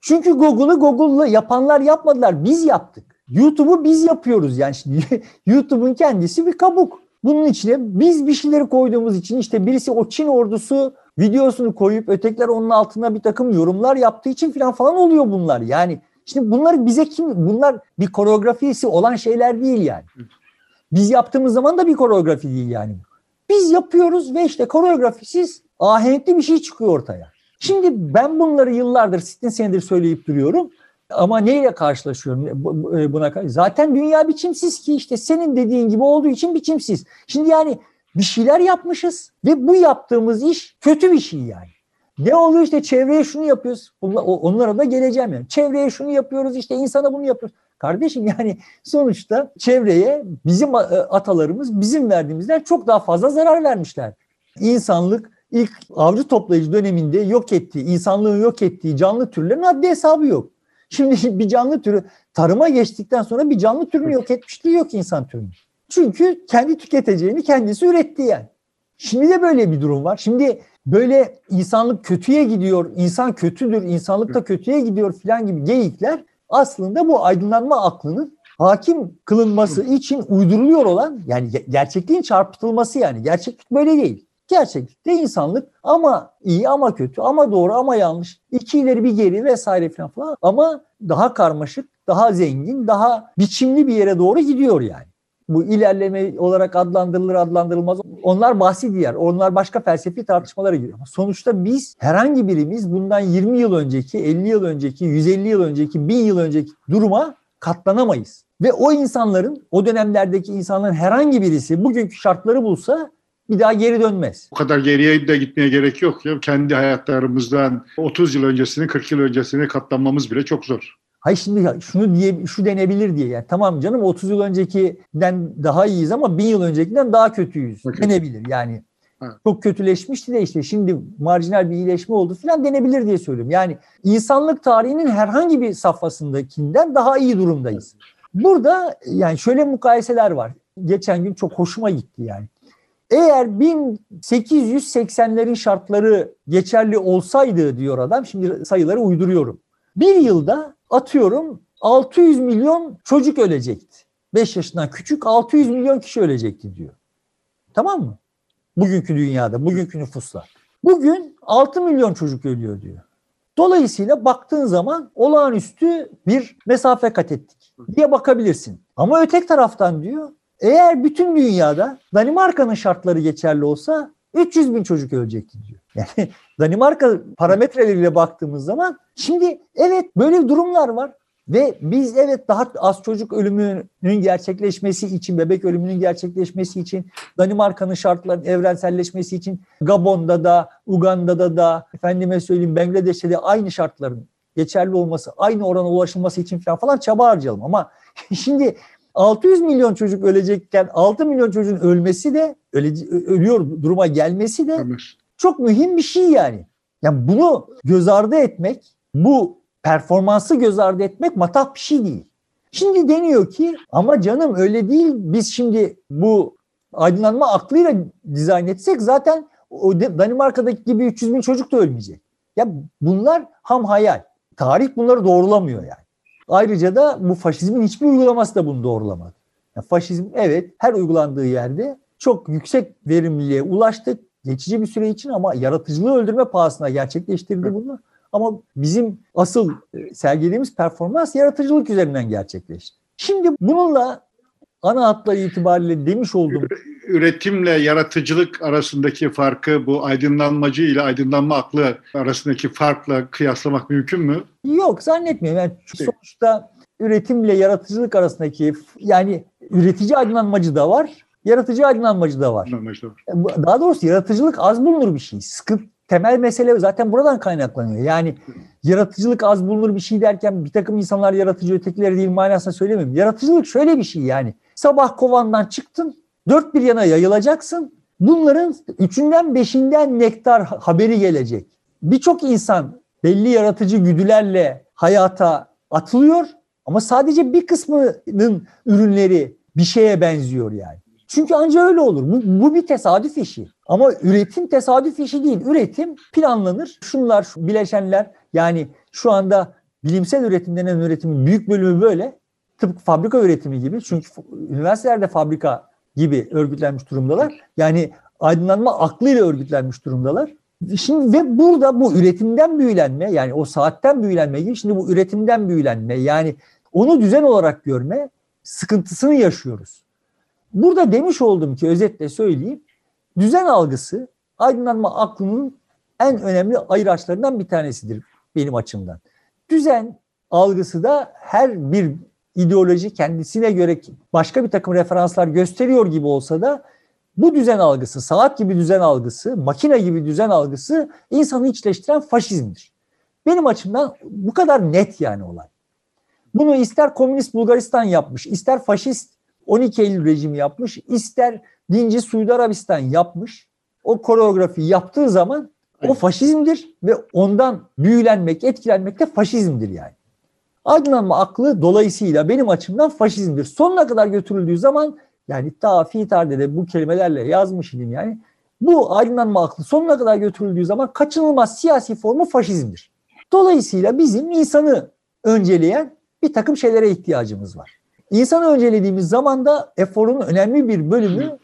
Çünkü Google'ı Google'la yapanlar yapmadılar. Biz yaptık. YouTube'u biz yapıyoruz. Yani şimdi YouTube'un kendisi bir kabuk. Bunun içine biz bir şeyleri koyduğumuz için işte birisi o Çin ordusu videosunu koyup ötekiler onun altına bir takım yorumlar yaptığı için falan falan oluyor bunlar. Yani şimdi bunlar bize kim bunlar bir koreografisi olan şeyler değil yani. Biz yaptığımız zaman da bir koreografi değil yani. Biz yapıyoruz ve işte koreografisiz ahenkli bir şey çıkıyor ortaya. Şimdi ben bunları yıllardır, sittin senedir söyleyip duruyorum. Ama neyle karşılaşıyorum e, buna karşı? Zaten dünya biçimsiz ki işte senin dediğin gibi olduğu için biçimsiz. Şimdi yani bir şeyler yapmışız ve bu yaptığımız iş kötü bir şey yani. Ne oluyor işte çevreye şunu yapıyoruz. Onlara da geleceğim yani. Çevreye şunu yapıyoruz işte insana bunu yapıyoruz. Kardeşim yani sonuçta çevreye bizim e, atalarımız bizim verdiğimizden çok daha fazla zarar vermişler. İnsanlık ilk avcı toplayıcı döneminde yok ettiği, insanlığın yok ettiği canlı türlerin haddi hesabı yok. Şimdi bir canlı türü tarıma geçtikten sonra bir canlı türünü yok etmişliği yok insan türünün. Çünkü kendi tüketeceğini kendisi üretti yani. Şimdi de böyle bir durum var. Şimdi böyle insanlık kötüye gidiyor, insan kötüdür, insanlık da kötüye gidiyor filan gibi geyikler aslında bu aydınlanma aklının hakim kılınması için uyduruluyor olan yani gerçekliğin çarpıtılması yani gerçeklik böyle değil. Gerçeklikte insanlık ama iyi ama kötü ama doğru ama yanlış iki ileri bir geri vesaire falan falan ama daha karmaşık, daha zengin, daha biçimli bir yere doğru gidiyor yani. Bu ilerleme olarak adlandırılır adlandırılmaz. Onlar bahsi diğer. Onlar başka felsefi tartışmalara giriyor. Sonuçta biz herhangi birimiz bundan 20 yıl önceki, 50 yıl önceki, 150 yıl önceki, 1000 yıl önceki duruma katlanamayız. Ve o insanların, o dönemlerdeki insanların herhangi birisi bugünkü şartları bulsa bir daha geri dönmez. O kadar geriye de gitmeye gerek yok ya. Kendi hayatlarımızdan 30 yıl öncesini, 40 yıl öncesini katlanmamız bile çok zor. Hayır şimdi şunu diye şu denebilir diye. Yani tamam canım 30 yıl öncekinden daha iyiyiz ama 1000 yıl öncekinden daha kötüyüz. Okay. Denebilir yani. Evet. Çok kötüleşmişti de işte şimdi marjinal bir iyileşme oldu falan denebilir diye söylüyorum. Yani insanlık tarihinin herhangi bir safhasındakinden daha iyi durumdayız. Burada yani şöyle mukayeseler var. Geçen gün çok hoşuma gitti yani. Eğer 1880'lerin şartları geçerli olsaydı diyor adam. Şimdi sayıları uyduruyorum. Bir yılda atıyorum 600 milyon çocuk ölecekti. 5 yaşından küçük 600 milyon kişi ölecekti diyor. Tamam mı? Bugünkü dünyada, bugünkü nüfusla. Bugün 6 milyon çocuk ölüyor diyor. Dolayısıyla baktığın zaman olağanüstü bir mesafe kat ettik diye bakabilirsin. Ama ötek taraftan diyor eğer bütün dünyada Danimarka'nın şartları geçerli olsa 300 bin çocuk ölecekti diyor. Yani Danimarka parametreleriyle baktığımız zaman şimdi evet böyle durumlar var. Ve biz evet daha az çocuk ölümünün gerçekleşmesi için, bebek ölümünün gerçekleşmesi için, Danimarka'nın şartlarının evrenselleşmesi için Gabon'da da, Uganda'da da, efendime söyleyeyim Bangladeş'te de aynı şartların geçerli olması, aynı orana ulaşılması için falan falan çaba harcayalım. Ama şimdi 600 milyon çocuk ölecekken 6 milyon çocuğun ölmesi de öle, ölüyor duruma gelmesi de çok mühim bir şey yani. Yani bunu göz ardı etmek, bu performansı göz ardı etmek matah bir şey değil. Şimdi deniyor ki ama canım öyle değil. Biz şimdi bu aydınlanma aklıyla dizayn etsek zaten o Danimarka'daki gibi 300 bin çocuk da ölmeyecek. Ya bunlar ham hayal. Tarih bunları doğrulamıyor yani. Ayrıca da bu faşizmin hiçbir uygulaması da bunu doğrulamadı. Yani faşizm evet her uygulandığı yerde çok yüksek verimliliğe ulaştık geçici bir süre için ama yaratıcılığı öldürme pahasına gerçekleştirdi bunu. Ama bizim asıl e, sergilediğimiz performans yaratıcılık üzerinden gerçekleşti. Şimdi bununla ana hatları itibariyle demiş olduğum... Üretimle yaratıcılık arasındaki farkı bu aydınlanmacı ile aydınlanma aklı arasındaki farkla kıyaslamak mümkün mü? Yok zannetmiyorum. Yani sonuçta üretimle yaratıcılık arasındaki yani üretici aydınlanmacı da var, yaratıcı aydınlanmacı da var. Aydınlanmacı da var. Daha doğrusu yaratıcılık az bulunur bir şey. Sıkıntı temel mesele zaten buradan kaynaklanıyor. Yani yaratıcılık az bulunur bir şey derken bir takım insanlar yaratıcı ötekileri değil manasında söylemiyorum. Yaratıcılık şöyle bir şey yani. Sabah kovandan çıktın, dört bir yana yayılacaksın. Bunların üçünden beşinden nektar haberi gelecek. Birçok insan belli yaratıcı güdülerle hayata atılıyor ama sadece bir kısmının ürünleri bir şeye benziyor yani. Çünkü ancak öyle olur. Bu, bu bir tesadüf işi. Ama üretim tesadüf işi değil. Üretim planlanır. Şunlar, bileşenler yani şu anda bilimsel üretim denen üretimin büyük bölümü böyle. Tıpkı fabrika üretimi gibi. Çünkü üniversitelerde fabrika gibi örgütlenmiş durumdalar. Yani aydınlanma aklıyla örgütlenmiş durumdalar. Şimdi ve burada bu üretimden büyülenme yani o saatten büyülenme gibi şimdi bu üretimden büyülenme yani onu düzen olarak görme sıkıntısını yaşıyoruz. Burada demiş oldum ki özetle söyleyeyim. Düzen algısı aydınlanma aklının en önemli ayıraçlarından bir tanesidir benim açımdan. Düzen algısı da her bir ideoloji kendisine göre başka bir takım referanslar gösteriyor gibi olsa da bu düzen algısı, saat gibi düzen algısı, makine gibi düzen algısı insanı içleştiren faşizmdir. Benim açımdan bu kadar net yani olay. Bunu ister komünist Bulgaristan yapmış, ister faşist 12 Eylül rejimi yapmış, ister dinci Suudi Arabistan yapmış. O koreografi yaptığı zaman o faşizmdir ve ondan büyülenmek, etkilenmek de faşizmdir yani. Aydınlanma aklı dolayısıyla benim açımdan faşizmdir. Sonuna kadar götürüldüğü zaman yani ta Fitar'da bu kelimelerle yazmış idim yani. Bu aydınlanma aklı sonuna kadar götürüldüğü zaman kaçınılmaz siyasi formu faşizmdir. Dolayısıyla bizim insanı önceleyen bir takım şeylere ihtiyacımız var. İnsanı öncelediğimiz zaman da eforun önemli bir bölümü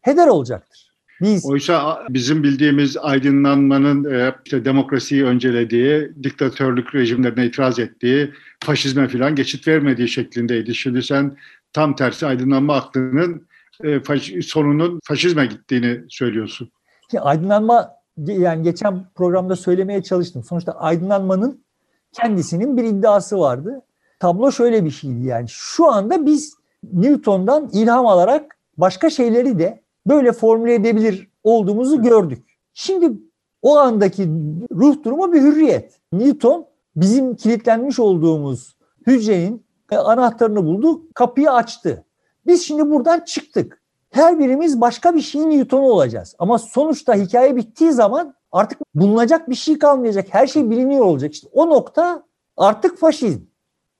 heder olacaktır. Biz, Oysa bizim bildiğimiz aydınlanmanın e, işte demokrasiyi öncelediği, diktatörlük rejimlerine itiraz ettiği, faşizme falan geçit vermediği şeklindeydi. Şimdi sen tam tersi aydınlanma aklının e, faş, sonunun faşizme gittiğini söylüyorsun. Ki aydınlanma yani geçen programda söylemeye çalıştım. Sonuçta aydınlanmanın kendisinin bir iddiası vardı. Tablo şöyle bir şeydi yani. Şu anda biz Newton'dan ilham alarak başka şeyleri de böyle formüle edebilir olduğumuzu gördük. Şimdi o andaki ruh durumu bir hürriyet. Newton bizim kilitlenmiş olduğumuz hücrenin anahtarını buldu, kapıyı açtı. Biz şimdi buradan çıktık. Her birimiz başka bir şeyin Newton'u olacağız. Ama sonuçta hikaye bittiği zaman artık bulunacak bir şey kalmayacak. Her şey biliniyor olacak. İşte o nokta artık faşizm.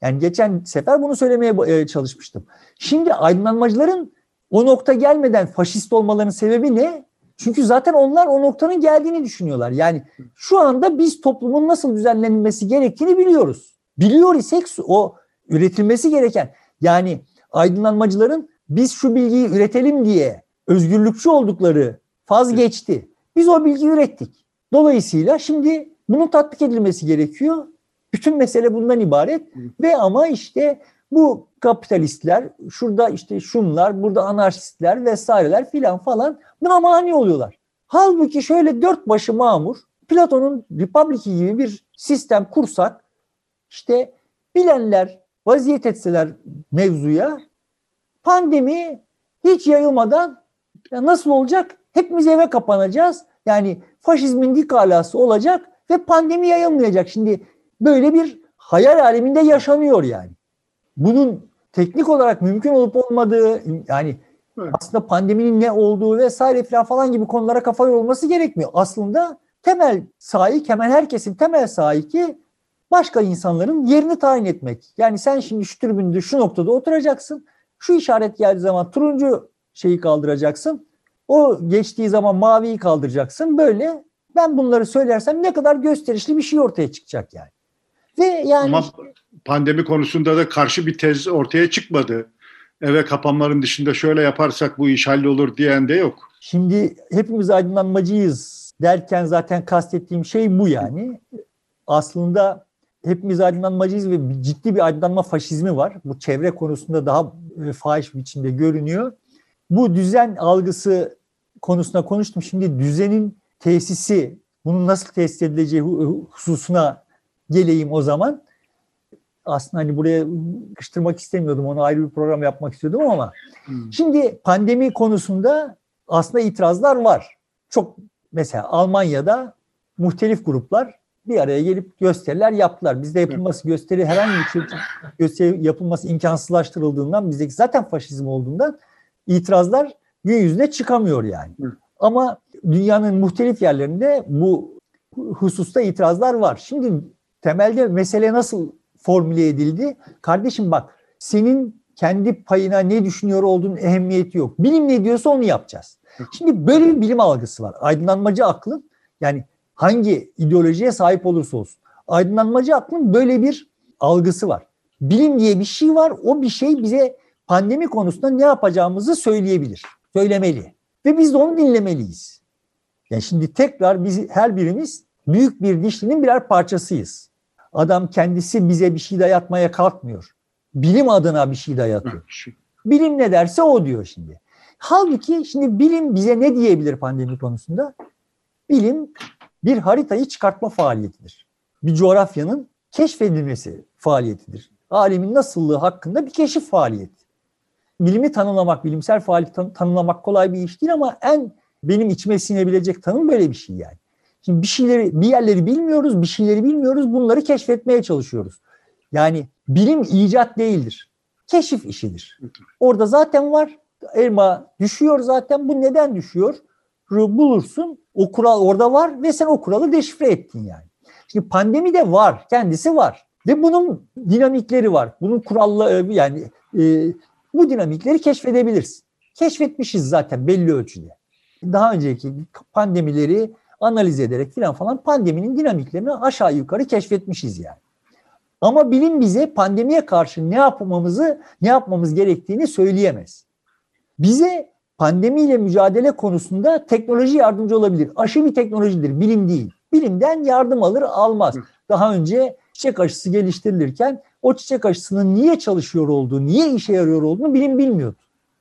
Yani geçen sefer bunu söylemeye e, çalışmıştım. Şimdi aydınlanmacıların o nokta gelmeden faşist olmalarının sebebi ne? Çünkü zaten onlar o noktanın geldiğini düşünüyorlar. Yani şu anda biz toplumun nasıl düzenlenmesi gerektiğini biliyoruz. Biliyor isek o üretilmesi gereken yani aydınlanmacıların biz şu bilgiyi üretelim diye özgürlükçü oldukları faz geçti. Biz o bilgiyi ürettik. Dolayısıyla şimdi bunun tatbik edilmesi gerekiyor. Bütün mesele bundan ibaret ve ama işte bu kapitalistler, şurada işte şunlar, burada anarşistler vesaireler filan falan buna mani oluyorlar. Halbuki şöyle dört başı mamur Platon'un Republik'i gibi bir sistem kursak işte bilenler vaziyet etseler mevzuya pandemi hiç yayılmadan ya nasıl olacak? Hepimiz eve kapanacağız. Yani faşizmin dik alası olacak ve pandemi yayılmayacak. Şimdi böyle bir hayal aleminde yaşanıyor yani. Bunun teknik olarak mümkün olup olmadığı yani evet. aslında pandeminin ne olduğu vesaire falan falan gibi konulara kafa yorulması gerekmiyor. Aslında temel sahip hemen herkesin temel sahibi başka insanların yerini tayin etmek. Yani sen şimdi şu tribünde şu noktada oturacaksın. Şu işaret geldiği zaman turuncu şeyi kaldıracaksın. O geçtiği zaman maviyi kaldıracaksın. Böyle ben bunları söylersem ne kadar gösterişli bir şey ortaya çıkacak yani. Ve yani Ama pandemi konusunda da karşı bir tez ortaya çıkmadı. Eve kapanmaların dışında şöyle yaparsak bu iş hallolur diyen de yok. Şimdi hepimiz aydınlanmacıyız derken zaten kastettiğim şey bu yani. Aslında hepimiz aydınlanmacıyız ve ciddi bir aydınlanma faşizmi var. Bu çevre konusunda daha e, fahiş biçimde görünüyor. Bu düzen algısı konusunda konuştum. Şimdi düzenin tesisi, bunun nasıl tesis edileceği hususuna geleyim o zaman. Aslında hani buraya kıştırmak istemiyordum. Onu ayrı bir program yapmak istiyordum ama. Hmm. Şimdi pandemi konusunda aslında itirazlar var. Çok mesela Almanya'da muhtelif gruplar bir araya gelip gösteriler yaptılar. Bizde yapılması gösteri herhangi bir şey gösteri yapılması imkansızlaştırıldığından bizdeki zaten faşizm olduğundan itirazlar gün yüzüne çıkamıyor yani. Hı. Ama dünyanın muhtelif yerlerinde bu hususta itirazlar var. Şimdi temelde mesele nasıl formüle edildi? Kardeşim bak senin kendi payına ne düşünüyor olduğunun ehemmiyeti yok. Bilim ne diyorsa onu yapacağız. Şimdi böyle bir bilim algısı var. Aydınlanmacı aklın yani hangi ideolojiye sahip olursa olsun. Aydınlanmacı aklın böyle bir algısı var. Bilim diye bir şey var. O bir şey bize pandemi konusunda ne yapacağımızı söyleyebilir, söylemeli. Ve biz de onu dinlemeliyiz. Yani şimdi tekrar biz her birimiz büyük bir dişlinin birer parçasıyız. Adam kendisi bize bir şey dayatmaya kalkmıyor. Bilim adına bir şey dayatıyor. Bilim ne derse o diyor şimdi. Halbuki şimdi bilim bize ne diyebilir pandemi konusunda? Bilim bir haritayı çıkartma faaliyetidir. Bir coğrafyanın keşfedilmesi faaliyetidir. Alemin nasıllığı hakkında bir keşif faaliyeti. Bilimi tanımlamak, bilimsel faaliyet tanımlamak kolay bir iş değil ama en benim içime sinebilecek tanım böyle bir şey yani. Şimdi bir şeyleri, bir yerleri bilmiyoruz, bir şeyleri bilmiyoruz. Bunları keşfetmeye çalışıyoruz. Yani bilim icat değildir. Keşif işidir. Orada zaten var. Elma düşüyor zaten. Bu neden düşüyor? Bulursun. O kural orada var ve sen o kuralı deşifre ettin yani. Şimdi pandemi de var. Kendisi var. Ve bunun dinamikleri var. Bunun kuralları yani e, bu dinamikleri keşfedebilirsin. Keşfetmişiz zaten belli ölçüde. Daha önceki pandemileri analiz ederek filan falan pandeminin dinamiklerini aşağı yukarı keşfetmişiz yani. Ama bilim bize pandemiye karşı ne yapmamızı, ne yapmamız gerektiğini söyleyemez. Bize pandemiyle mücadele konusunda teknoloji yardımcı olabilir. Aşı bir teknolojidir, bilim değil. Bilimden yardım alır, almaz. Daha önce çiçek aşısı geliştirilirken o çiçek aşısının niye çalışıyor olduğu, niye işe yarıyor olduğunu bilim bilmiyordu.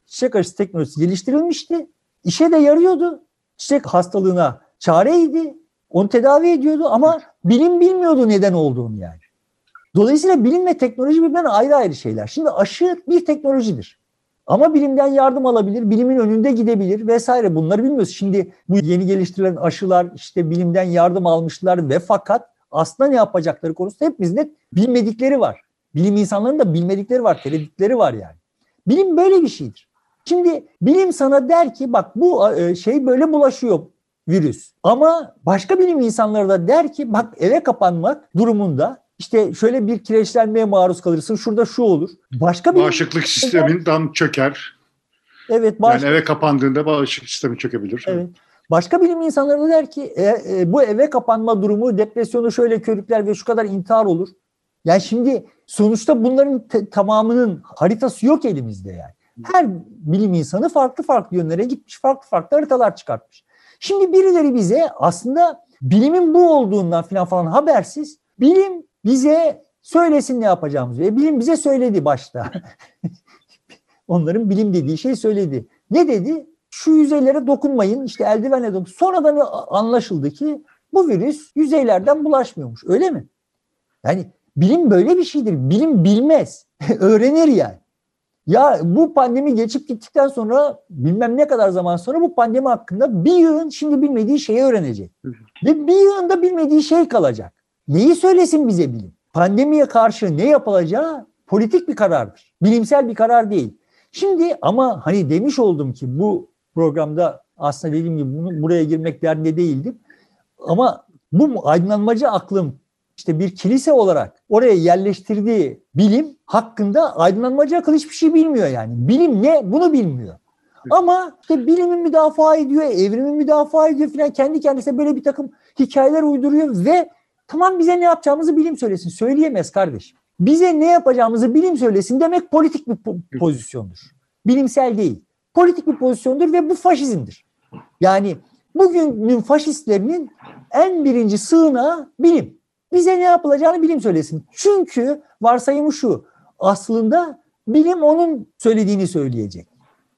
Çiçek aşısı teknolojisi geliştirilmişti. İşe de yarıyordu. Çiçek hastalığına çareydi. Onu tedavi ediyordu ama bilim bilmiyordu neden olduğunu yani. Dolayısıyla bilim ve teknoloji birbirinden ayrı ayrı şeyler. Şimdi aşı bir teknolojidir. Ama bilimden yardım alabilir, bilimin önünde gidebilir vesaire bunları bilmiyoruz. Şimdi bu yeni geliştirilen aşılar işte bilimden yardım almışlar ve fakat aslında ne yapacakları konusunda hepimizin bilmedikleri var. Bilim insanlarının da bilmedikleri var, tereddütleri var yani. Bilim böyle bir şeydir. Şimdi bilim sana der ki bak bu e, şey böyle bulaşıyor virüs. Ama başka bilim insanları da der ki bak eve kapanmak durumunda işte şöyle bir kireçlenmeye maruz kalırsın. Şurada şu olur. Başka bir bağışıklık sisteminden çöker. Evet, bağış... yani eve kapandığında bağışıklık sistemi çökebilir. Evet. Başka bilim insanları da der ki e, e, bu eve kapanma durumu depresyonu şöyle körükler ve şu kadar intihar olur. Yani şimdi sonuçta bunların tamamının haritası yok elimizde yani. Her bilim insanı farklı farklı yönlere gitmiş, farklı farklı haritalar çıkartmış. Şimdi birileri bize aslında bilimin bu olduğundan falan falan habersiz bilim bize söylesin ne yapacağımızı. Ve bilim bize söyledi başta. Onların bilim dediği şey söyledi. Ne dedi? Şu yüzeylere dokunmayın, işte eldivenle dokun. Sonradan anlaşıldı ki bu virüs yüzeylerden bulaşmıyormuş. Öyle mi? Yani bilim böyle bir şeydir. Bilim bilmez. Öğrenir yani. Ya bu pandemi geçip gittikten sonra bilmem ne kadar zaman sonra bu pandemi hakkında bir yığın şimdi bilmediği şeyi öğrenecek. Ve bir yığın da bilmediği şey kalacak. Neyi söylesin bize bilim? Pandemiye karşı ne yapılacağı politik bir karardır. Bilimsel bir karar değil. Şimdi ama hani demiş oldum ki bu programda aslında dediğim gibi bunu, buraya girmek derdinde değildim. Ama bu aydınlanmacı aklım işte bir kilise olarak oraya yerleştirdiği bilim hakkında aydınlanmacı akıl hiçbir şey bilmiyor yani. Bilim ne? Bunu bilmiyor. Ama işte bilimi müdafaa ediyor, evrimi müdafaa ediyor falan kendi kendisine böyle bir takım hikayeler uyduruyor ve tamam bize ne yapacağımızı bilim söylesin. Söyleyemez kardeşim. Bize ne yapacağımızı bilim söylesin demek politik bir pozisyondur. Bilimsel değil. Politik bir pozisyondur ve bu faşizmdir. Yani bugünün faşistlerinin en birinci sığınağı bilim. Bize ne yapılacağını bilim söylesin. Çünkü varsayımı şu. Aslında bilim onun söylediğini söyleyecek.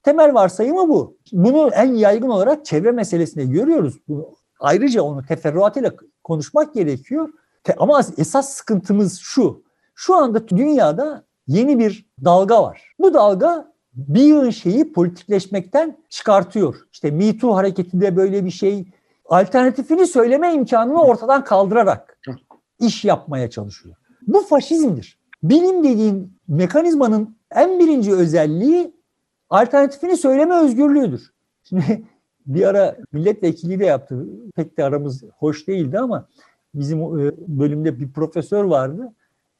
Temel varsayımı bu. Bunu en yaygın olarak çevre meselesinde görüyoruz. Bunu, ayrıca onu teferruatıyla konuşmak gerekiyor. Ama esas sıkıntımız şu. Şu anda dünyada yeni bir dalga var. Bu dalga bir yığın şeyi politikleşmekten çıkartıyor. İşte Me Too hareketinde böyle bir şey alternatifini söyleme imkanını ortadan kaldırarak iş yapmaya çalışıyor. Bu faşizmdir. Bilim dediğin mekanizmanın en birinci özelliği alternatifini söyleme özgürlüğüdür. Şimdi bir ara milletvekili de yaptı. Pek de aramız hoş değildi ama bizim e, bölümde bir profesör vardı.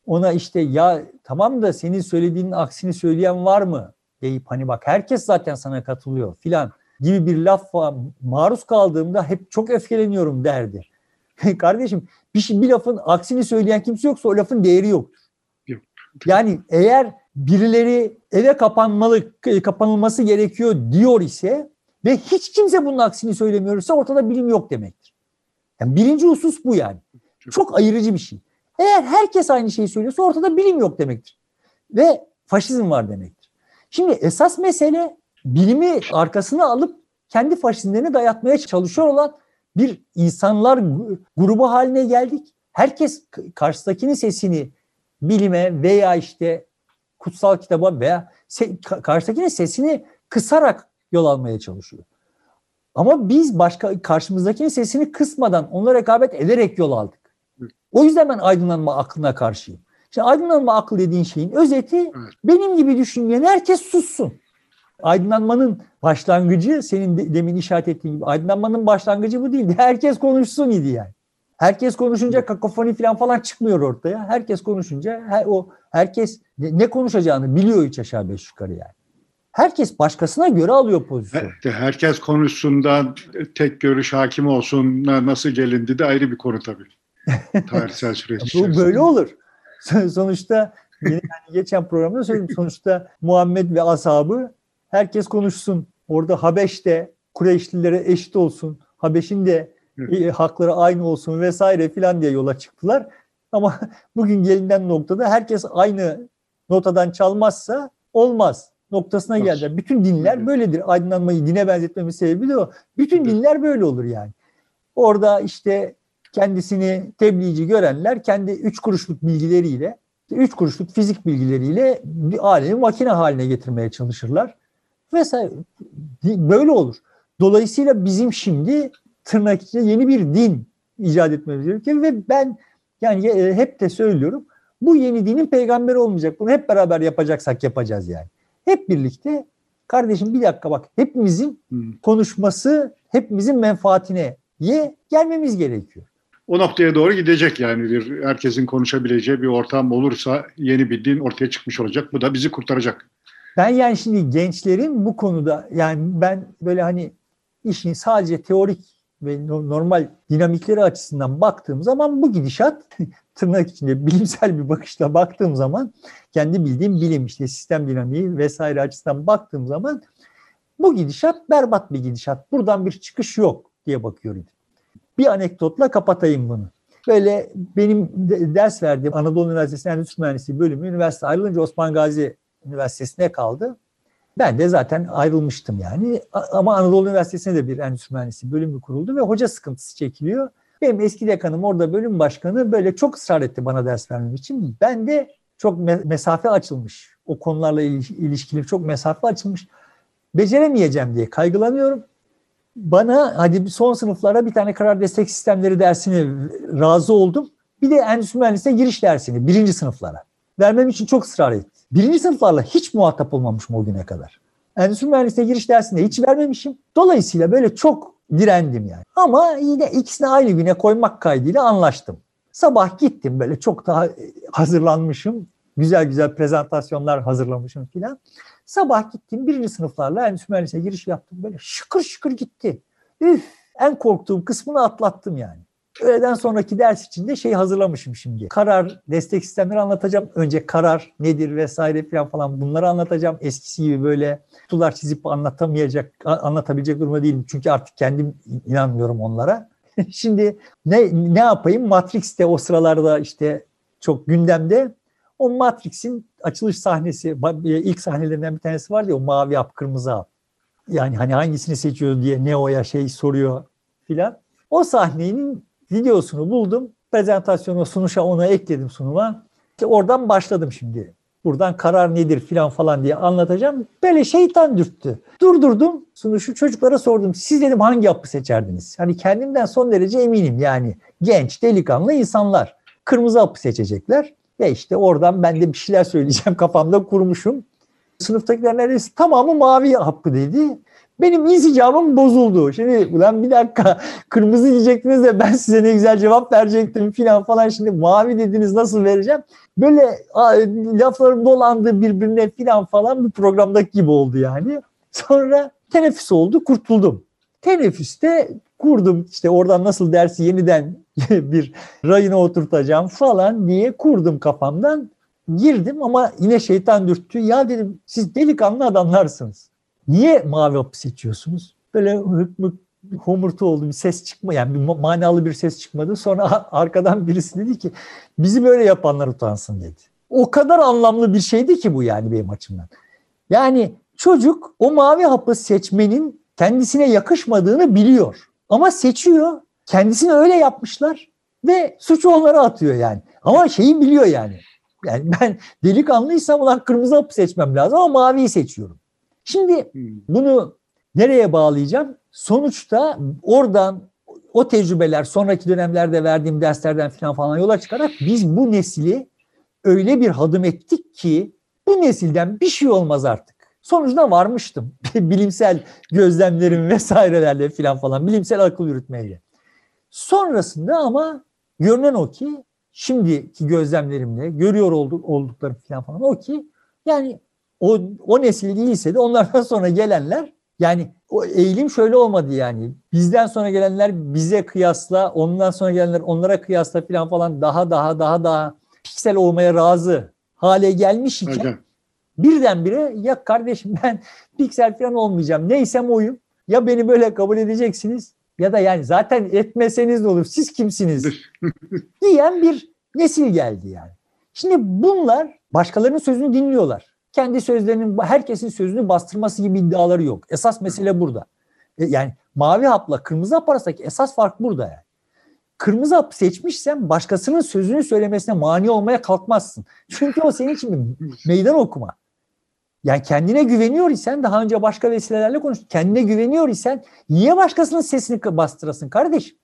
Ona işte ya tamam da senin söylediğinin aksini söyleyen var mı? deyip hani bak herkes zaten sana katılıyor filan gibi bir lafa maruz kaldığımda hep çok öfkeleniyorum derdi. Kardeşim bir, şey, bir lafın aksini söyleyen kimse yoksa o lafın değeri yoktur. Yani eğer birileri eve kapanmalı kapanılması gerekiyor diyor ise ve hiç kimse bunun aksini söylemiyorsa ortada bilim yok demektir. Yani birinci husus bu yani. Çok ayırıcı bir şey. Eğer herkes aynı şeyi söylüyorsa ortada bilim yok demektir. Ve faşizm var demektir. Şimdi esas mesele bilimi arkasına alıp kendi faşizmlerini dayatmaya çalışıyor olan bir insanlar grubu haline geldik. Herkes karşıdakinin sesini bilime veya işte kutsal kitaba veya se- karşıdakinin sesini kısarak yol almaya çalışıyor. Ama biz başka karşımızdakinin sesini kısmadan onlara rekabet ederek yol aldık. O yüzden ben aydınlanma aklına karşıyım. Şimdi aydınlanma akıl dediğin şeyin özeti evet. benim gibi düşünmeyen herkes sussun. Aydınlanmanın başlangıcı senin de, demin işaret ettiğin gibi aydınlanmanın başlangıcı bu değildi. Herkes konuşsun idi yani. Herkes konuşunca kakofoni falan falan çıkmıyor ortaya. Herkes konuşunca her, o herkes ne, ne konuşacağını biliyor üç aşağı beş yukarı yani. Herkes başkasına göre alıyor pozisyon. Herkes konuşsundan tek görüş hakim olsun nasıl gelindi de ayrı bir konu tabii. Tarihsel süreç Bu böyle olur. Sonuçta yine yani geçen programda söyledim. Sonuçta Muhammed ve ashabı herkes konuşsun. Orada Habeş de Kureyşlilere eşit olsun. Habeş'in de e, hakları aynı olsun vesaire filan diye yola çıktılar. Ama bugün gelinen noktada herkes aynı notadan çalmazsa olmaz noktasına geldiler. Bütün dinler böyledir. Aydınlanmayı dine benzetmemin sebebi de o. Bütün dinler böyle olur yani. Orada işte kendisini tebliğci görenler kendi üç kuruşluk bilgileriyle, üç kuruşluk fizik bilgileriyle bir alemi makine haline getirmeye çalışırlar. Vesaire. Böyle olur. Dolayısıyla bizim şimdi tırnak içinde yeni bir din icat etmemiz gerekiyor ve ben yani e, hep de söylüyorum bu yeni dinin peygamberi olmayacak. Bunu hep beraber yapacaksak yapacağız yani. Hep birlikte kardeşim bir dakika bak hepimizin konuşması hepimizin menfaatine ye gelmemiz gerekiyor. O noktaya doğru gidecek yani bir herkesin konuşabileceği bir ortam olursa yeni bir din ortaya çıkmış olacak. Bu da bizi kurtaracak. Ben yani şimdi gençlerin bu konuda yani ben böyle hani işin sadece teorik ve normal dinamikleri açısından baktığım zaman bu gidişat tırnak içinde bilimsel bir bakışla baktığım zaman kendi bildiğim bilim işte sistem dinamiği vesaire açısından baktığım zaman bu gidişat berbat bir gidişat. Buradan bir çıkış yok diye bakıyorum. Bir anekdotla kapatayım bunu. Böyle benim ders verdiğim Anadolu Üniversitesi Endüstri Mühendisliği bölümü üniversite ayrılınca Osman Gazi Üniversitesi'ne kaldı. Ben de zaten ayrılmıştım yani. Ama Anadolu Üniversitesi'ne de bir endüstri mühendisliği bölümü kuruldu ve hoca sıkıntısı çekiliyor. Benim eski dekanım orada bölüm başkanı böyle çok ısrar etti bana ders vermem için. Ben de çok mesafe açılmış. O konularla ilişkili çok mesafe açılmış. Beceremeyeceğim diye kaygılanıyorum. Bana hadi son sınıflara bir tane karar destek sistemleri dersini razı oldum. Bir de endüstri mühendisliğine giriş dersini birinci sınıflara. Vermem için çok ısrar etti. Birinci sınıflarla hiç muhatap olmamışım o güne kadar. Endüstri mühendisliğine giriş dersinde hiç vermemişim. Dolayısıyla böyle çok direndim yani. Ama yine ikisini aynı güne koymak kaydıyla anlaştım. Sabah gittim böyle çok daha hazırlanmışım. Güzel güzel prezentasyonlar hazırlamışım filan. Sabah gittim birinci sınıflarla endüstri mühendisliğine giriş yaptım. Böyle şıkır şıkır gitti. Üf, en korktuğum kısmını atlattım yani. Öğleden sonraki ders için de şey hazırlamışım şimdi. Karar, destek sistemleri anlatacağım. Önce karar nedir vesaire falan falan bunları anlatacağım. Eskisi gibi böyle kutular çizip anlatamayacak, anlatabilecek durumda değilim. Çünkü artık kendim inanmıyorum onlara. şimdi ne ne yapayım? Matrix'te o sıralarda işte çok gündemde. O Matrix'in açılış sahnesi, ilk sahnelerinden bir tanesi var ya o mavi hap, kırmızı hap. Yani hani hangisini seçiyor diye Neo'ya şey soruyor filan. O sahnenin videosunu buldum. Prezentasyonu sunuşa onu ekledim sunuma. İşte oradan başladım şimdi. Buradan karar nedir filan falan diye anlatacağım. Böyle şeytan dürttü. Durdurdum sunuşu çocuklara sordum. Siz dedim hangi yapı seçerdiniz? Hani kendimden son derece eminim yani. Genç, delikanlı insanlar. Kırmızı hapı seçecekler. Ve işte oradan ben de bir şeyler söyleyeceğim kafamda kurmuşum. Sınıftakiler neredeyse tamamı mavi hapı dedi. Benim insicamım bozuldu. Şimdi ulan bir dakika kırmızı diyecektiniz de ben size ne güzel cevap verecektim filan falan. Şimdi mavi dediniz nasıl vereceğim? Böyle laflarım dolandı birbirine filan falan bir programdaki gibi oldu yani. Sonra teneffüs oldu kurtuldum. Teneffüste kurdum işte oradan nasıl dersi yeniden bir rayına oturtacağım falan diye kurdum kafamdan. girdim ama yine şeytan dürttü. Ya dedim siz delikanlı adamlarsınız. Niye mavi hapı seçiyorsunuz? Böyle hık mık homurtu oldu bir ses çıkma yani bir manalı bir ses çıkmadı. Sonra arkadan birisi dedi ki bizi böyle yapanlar utansın dedi. O kadar anlamlı bir şeydi ki bu yani benim açımdan. Yani çocuk o mavi hapı seçmenin kendisine yakışmadığını biliyor. Ama seçiyor. Kendisini öyle yapmışlar ve suçu onlara atıyor yani. Ama şeyi biliyor yani. Yani ben delikanlıysam ulan kırmızı hapı seçmem lazım ama maviyi seçiyorum. Şimdi hmm. bunu nereye bağlayacağım? Sonuçta oradan o tecrübeler sonraki dönemlerde verdiğim derslerden falan falan yola çıkarak biz bu nesili öyle bir hadım ettik ki bu nesilden bir şey olmaz artık. Sonucuna varmıştım. bilimsel gözlemlerim vesairelerle falan falan bilimsel akıl yürütmeyle. Sonrasında ama görünen o ki şimdiki gözlemlerimle görüyor olduk, olduklarım falan falan o ki yani o, o nesil değilse de onlardan sonra gelenler yani o eğilim şöyle olmadı yani. Bizden sonra gelenler bize kıyasla, ondan sonra gelenler onlara kıyasla falan falan daha daha daha daha piksel olmaya razı hale gelmiş iken Hocam. birdenbire ya kardeşim ben piksel falan olmayacağım. Neysem oyum. Ya beni böyle kabul edeceksiniz ya da yani zaten etmeseniz ne olur siz kimsiniz diyen bir nesil geldi yani. Şimdi bunlar başkalarının sözünü dinliyorlar. Kendi sözlerinin herkesin sözünü bastırması gibi iddiaları yok. Esas mesele burada. E, yani mavi hapla kırmızı hap arasındaki esas fark burada yani. Kırmızı hap seçmişsen başkasının sözünü söylemesine mani olmaya kalkmazsın. Çünkü o senin için bir meydan okuma. Yani kendine güveniyor isen daha önce başka vesilelerle konuştuk. Kendine güveniyor isen niye başkasının sesini bastırasın kardeşim?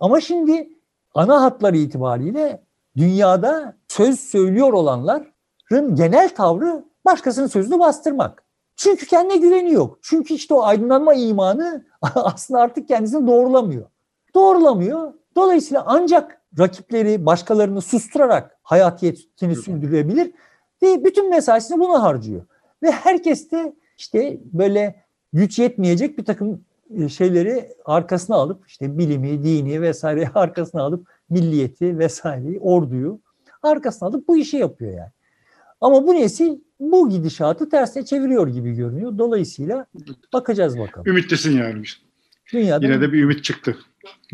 Ama şimdi ana hatları itibariyle dünyada söz söylüyor olanların genel tavrı başkasının sözünü bastırmak. Çünkü kendine güveni yok. Çünkü işte o aydınlanma imanı aslında artık kendisini doğrulamıyor. Doğrulamıyor. Dolayısıyla ancak rakipleri, başkalarını susturarak hayatiyetini sürdürebilir ve bütün mesaisini buna harcıyor. Ve herkes de işte böyle güç yetmeyecek bir takım e, şeyleri arkasına alıp işte bilimi, dini vesaire arkasına alıp milliyeti vesaireyi, orduyu arkasına alıp bu işi yapıyor yani. Ama bu nesil bu gidişatı tersine çeviriyor gibi görünüyor. Dolayısıyla bakacağız bakalım. Ümitlisin yani. Dünyadan, Yine de bir ümit çıktı.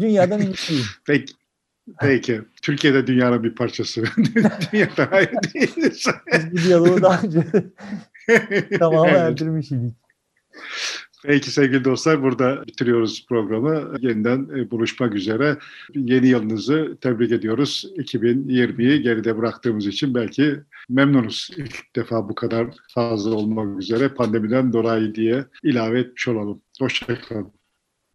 Dünyadan ümitliyim. Peki. Peki. Türkiye'de dünyanın bir parçası. Dünyada hayır değiliz. Biz bu diyaloğu daha önce tamamı evet. erdirmiş idik. Peki sevgili dostlar burada bitiriyoruz programı. Yeniden e, buluşmak üzere. Yeni yılınızı tebrik ediyoruz. 2020'yi geride bıraktığımız için belki memnunuz. İlk defa bu kadar fazla olmak üzere pandemiden dolayı diye ilave etmiş olalım. Hoşçakalın.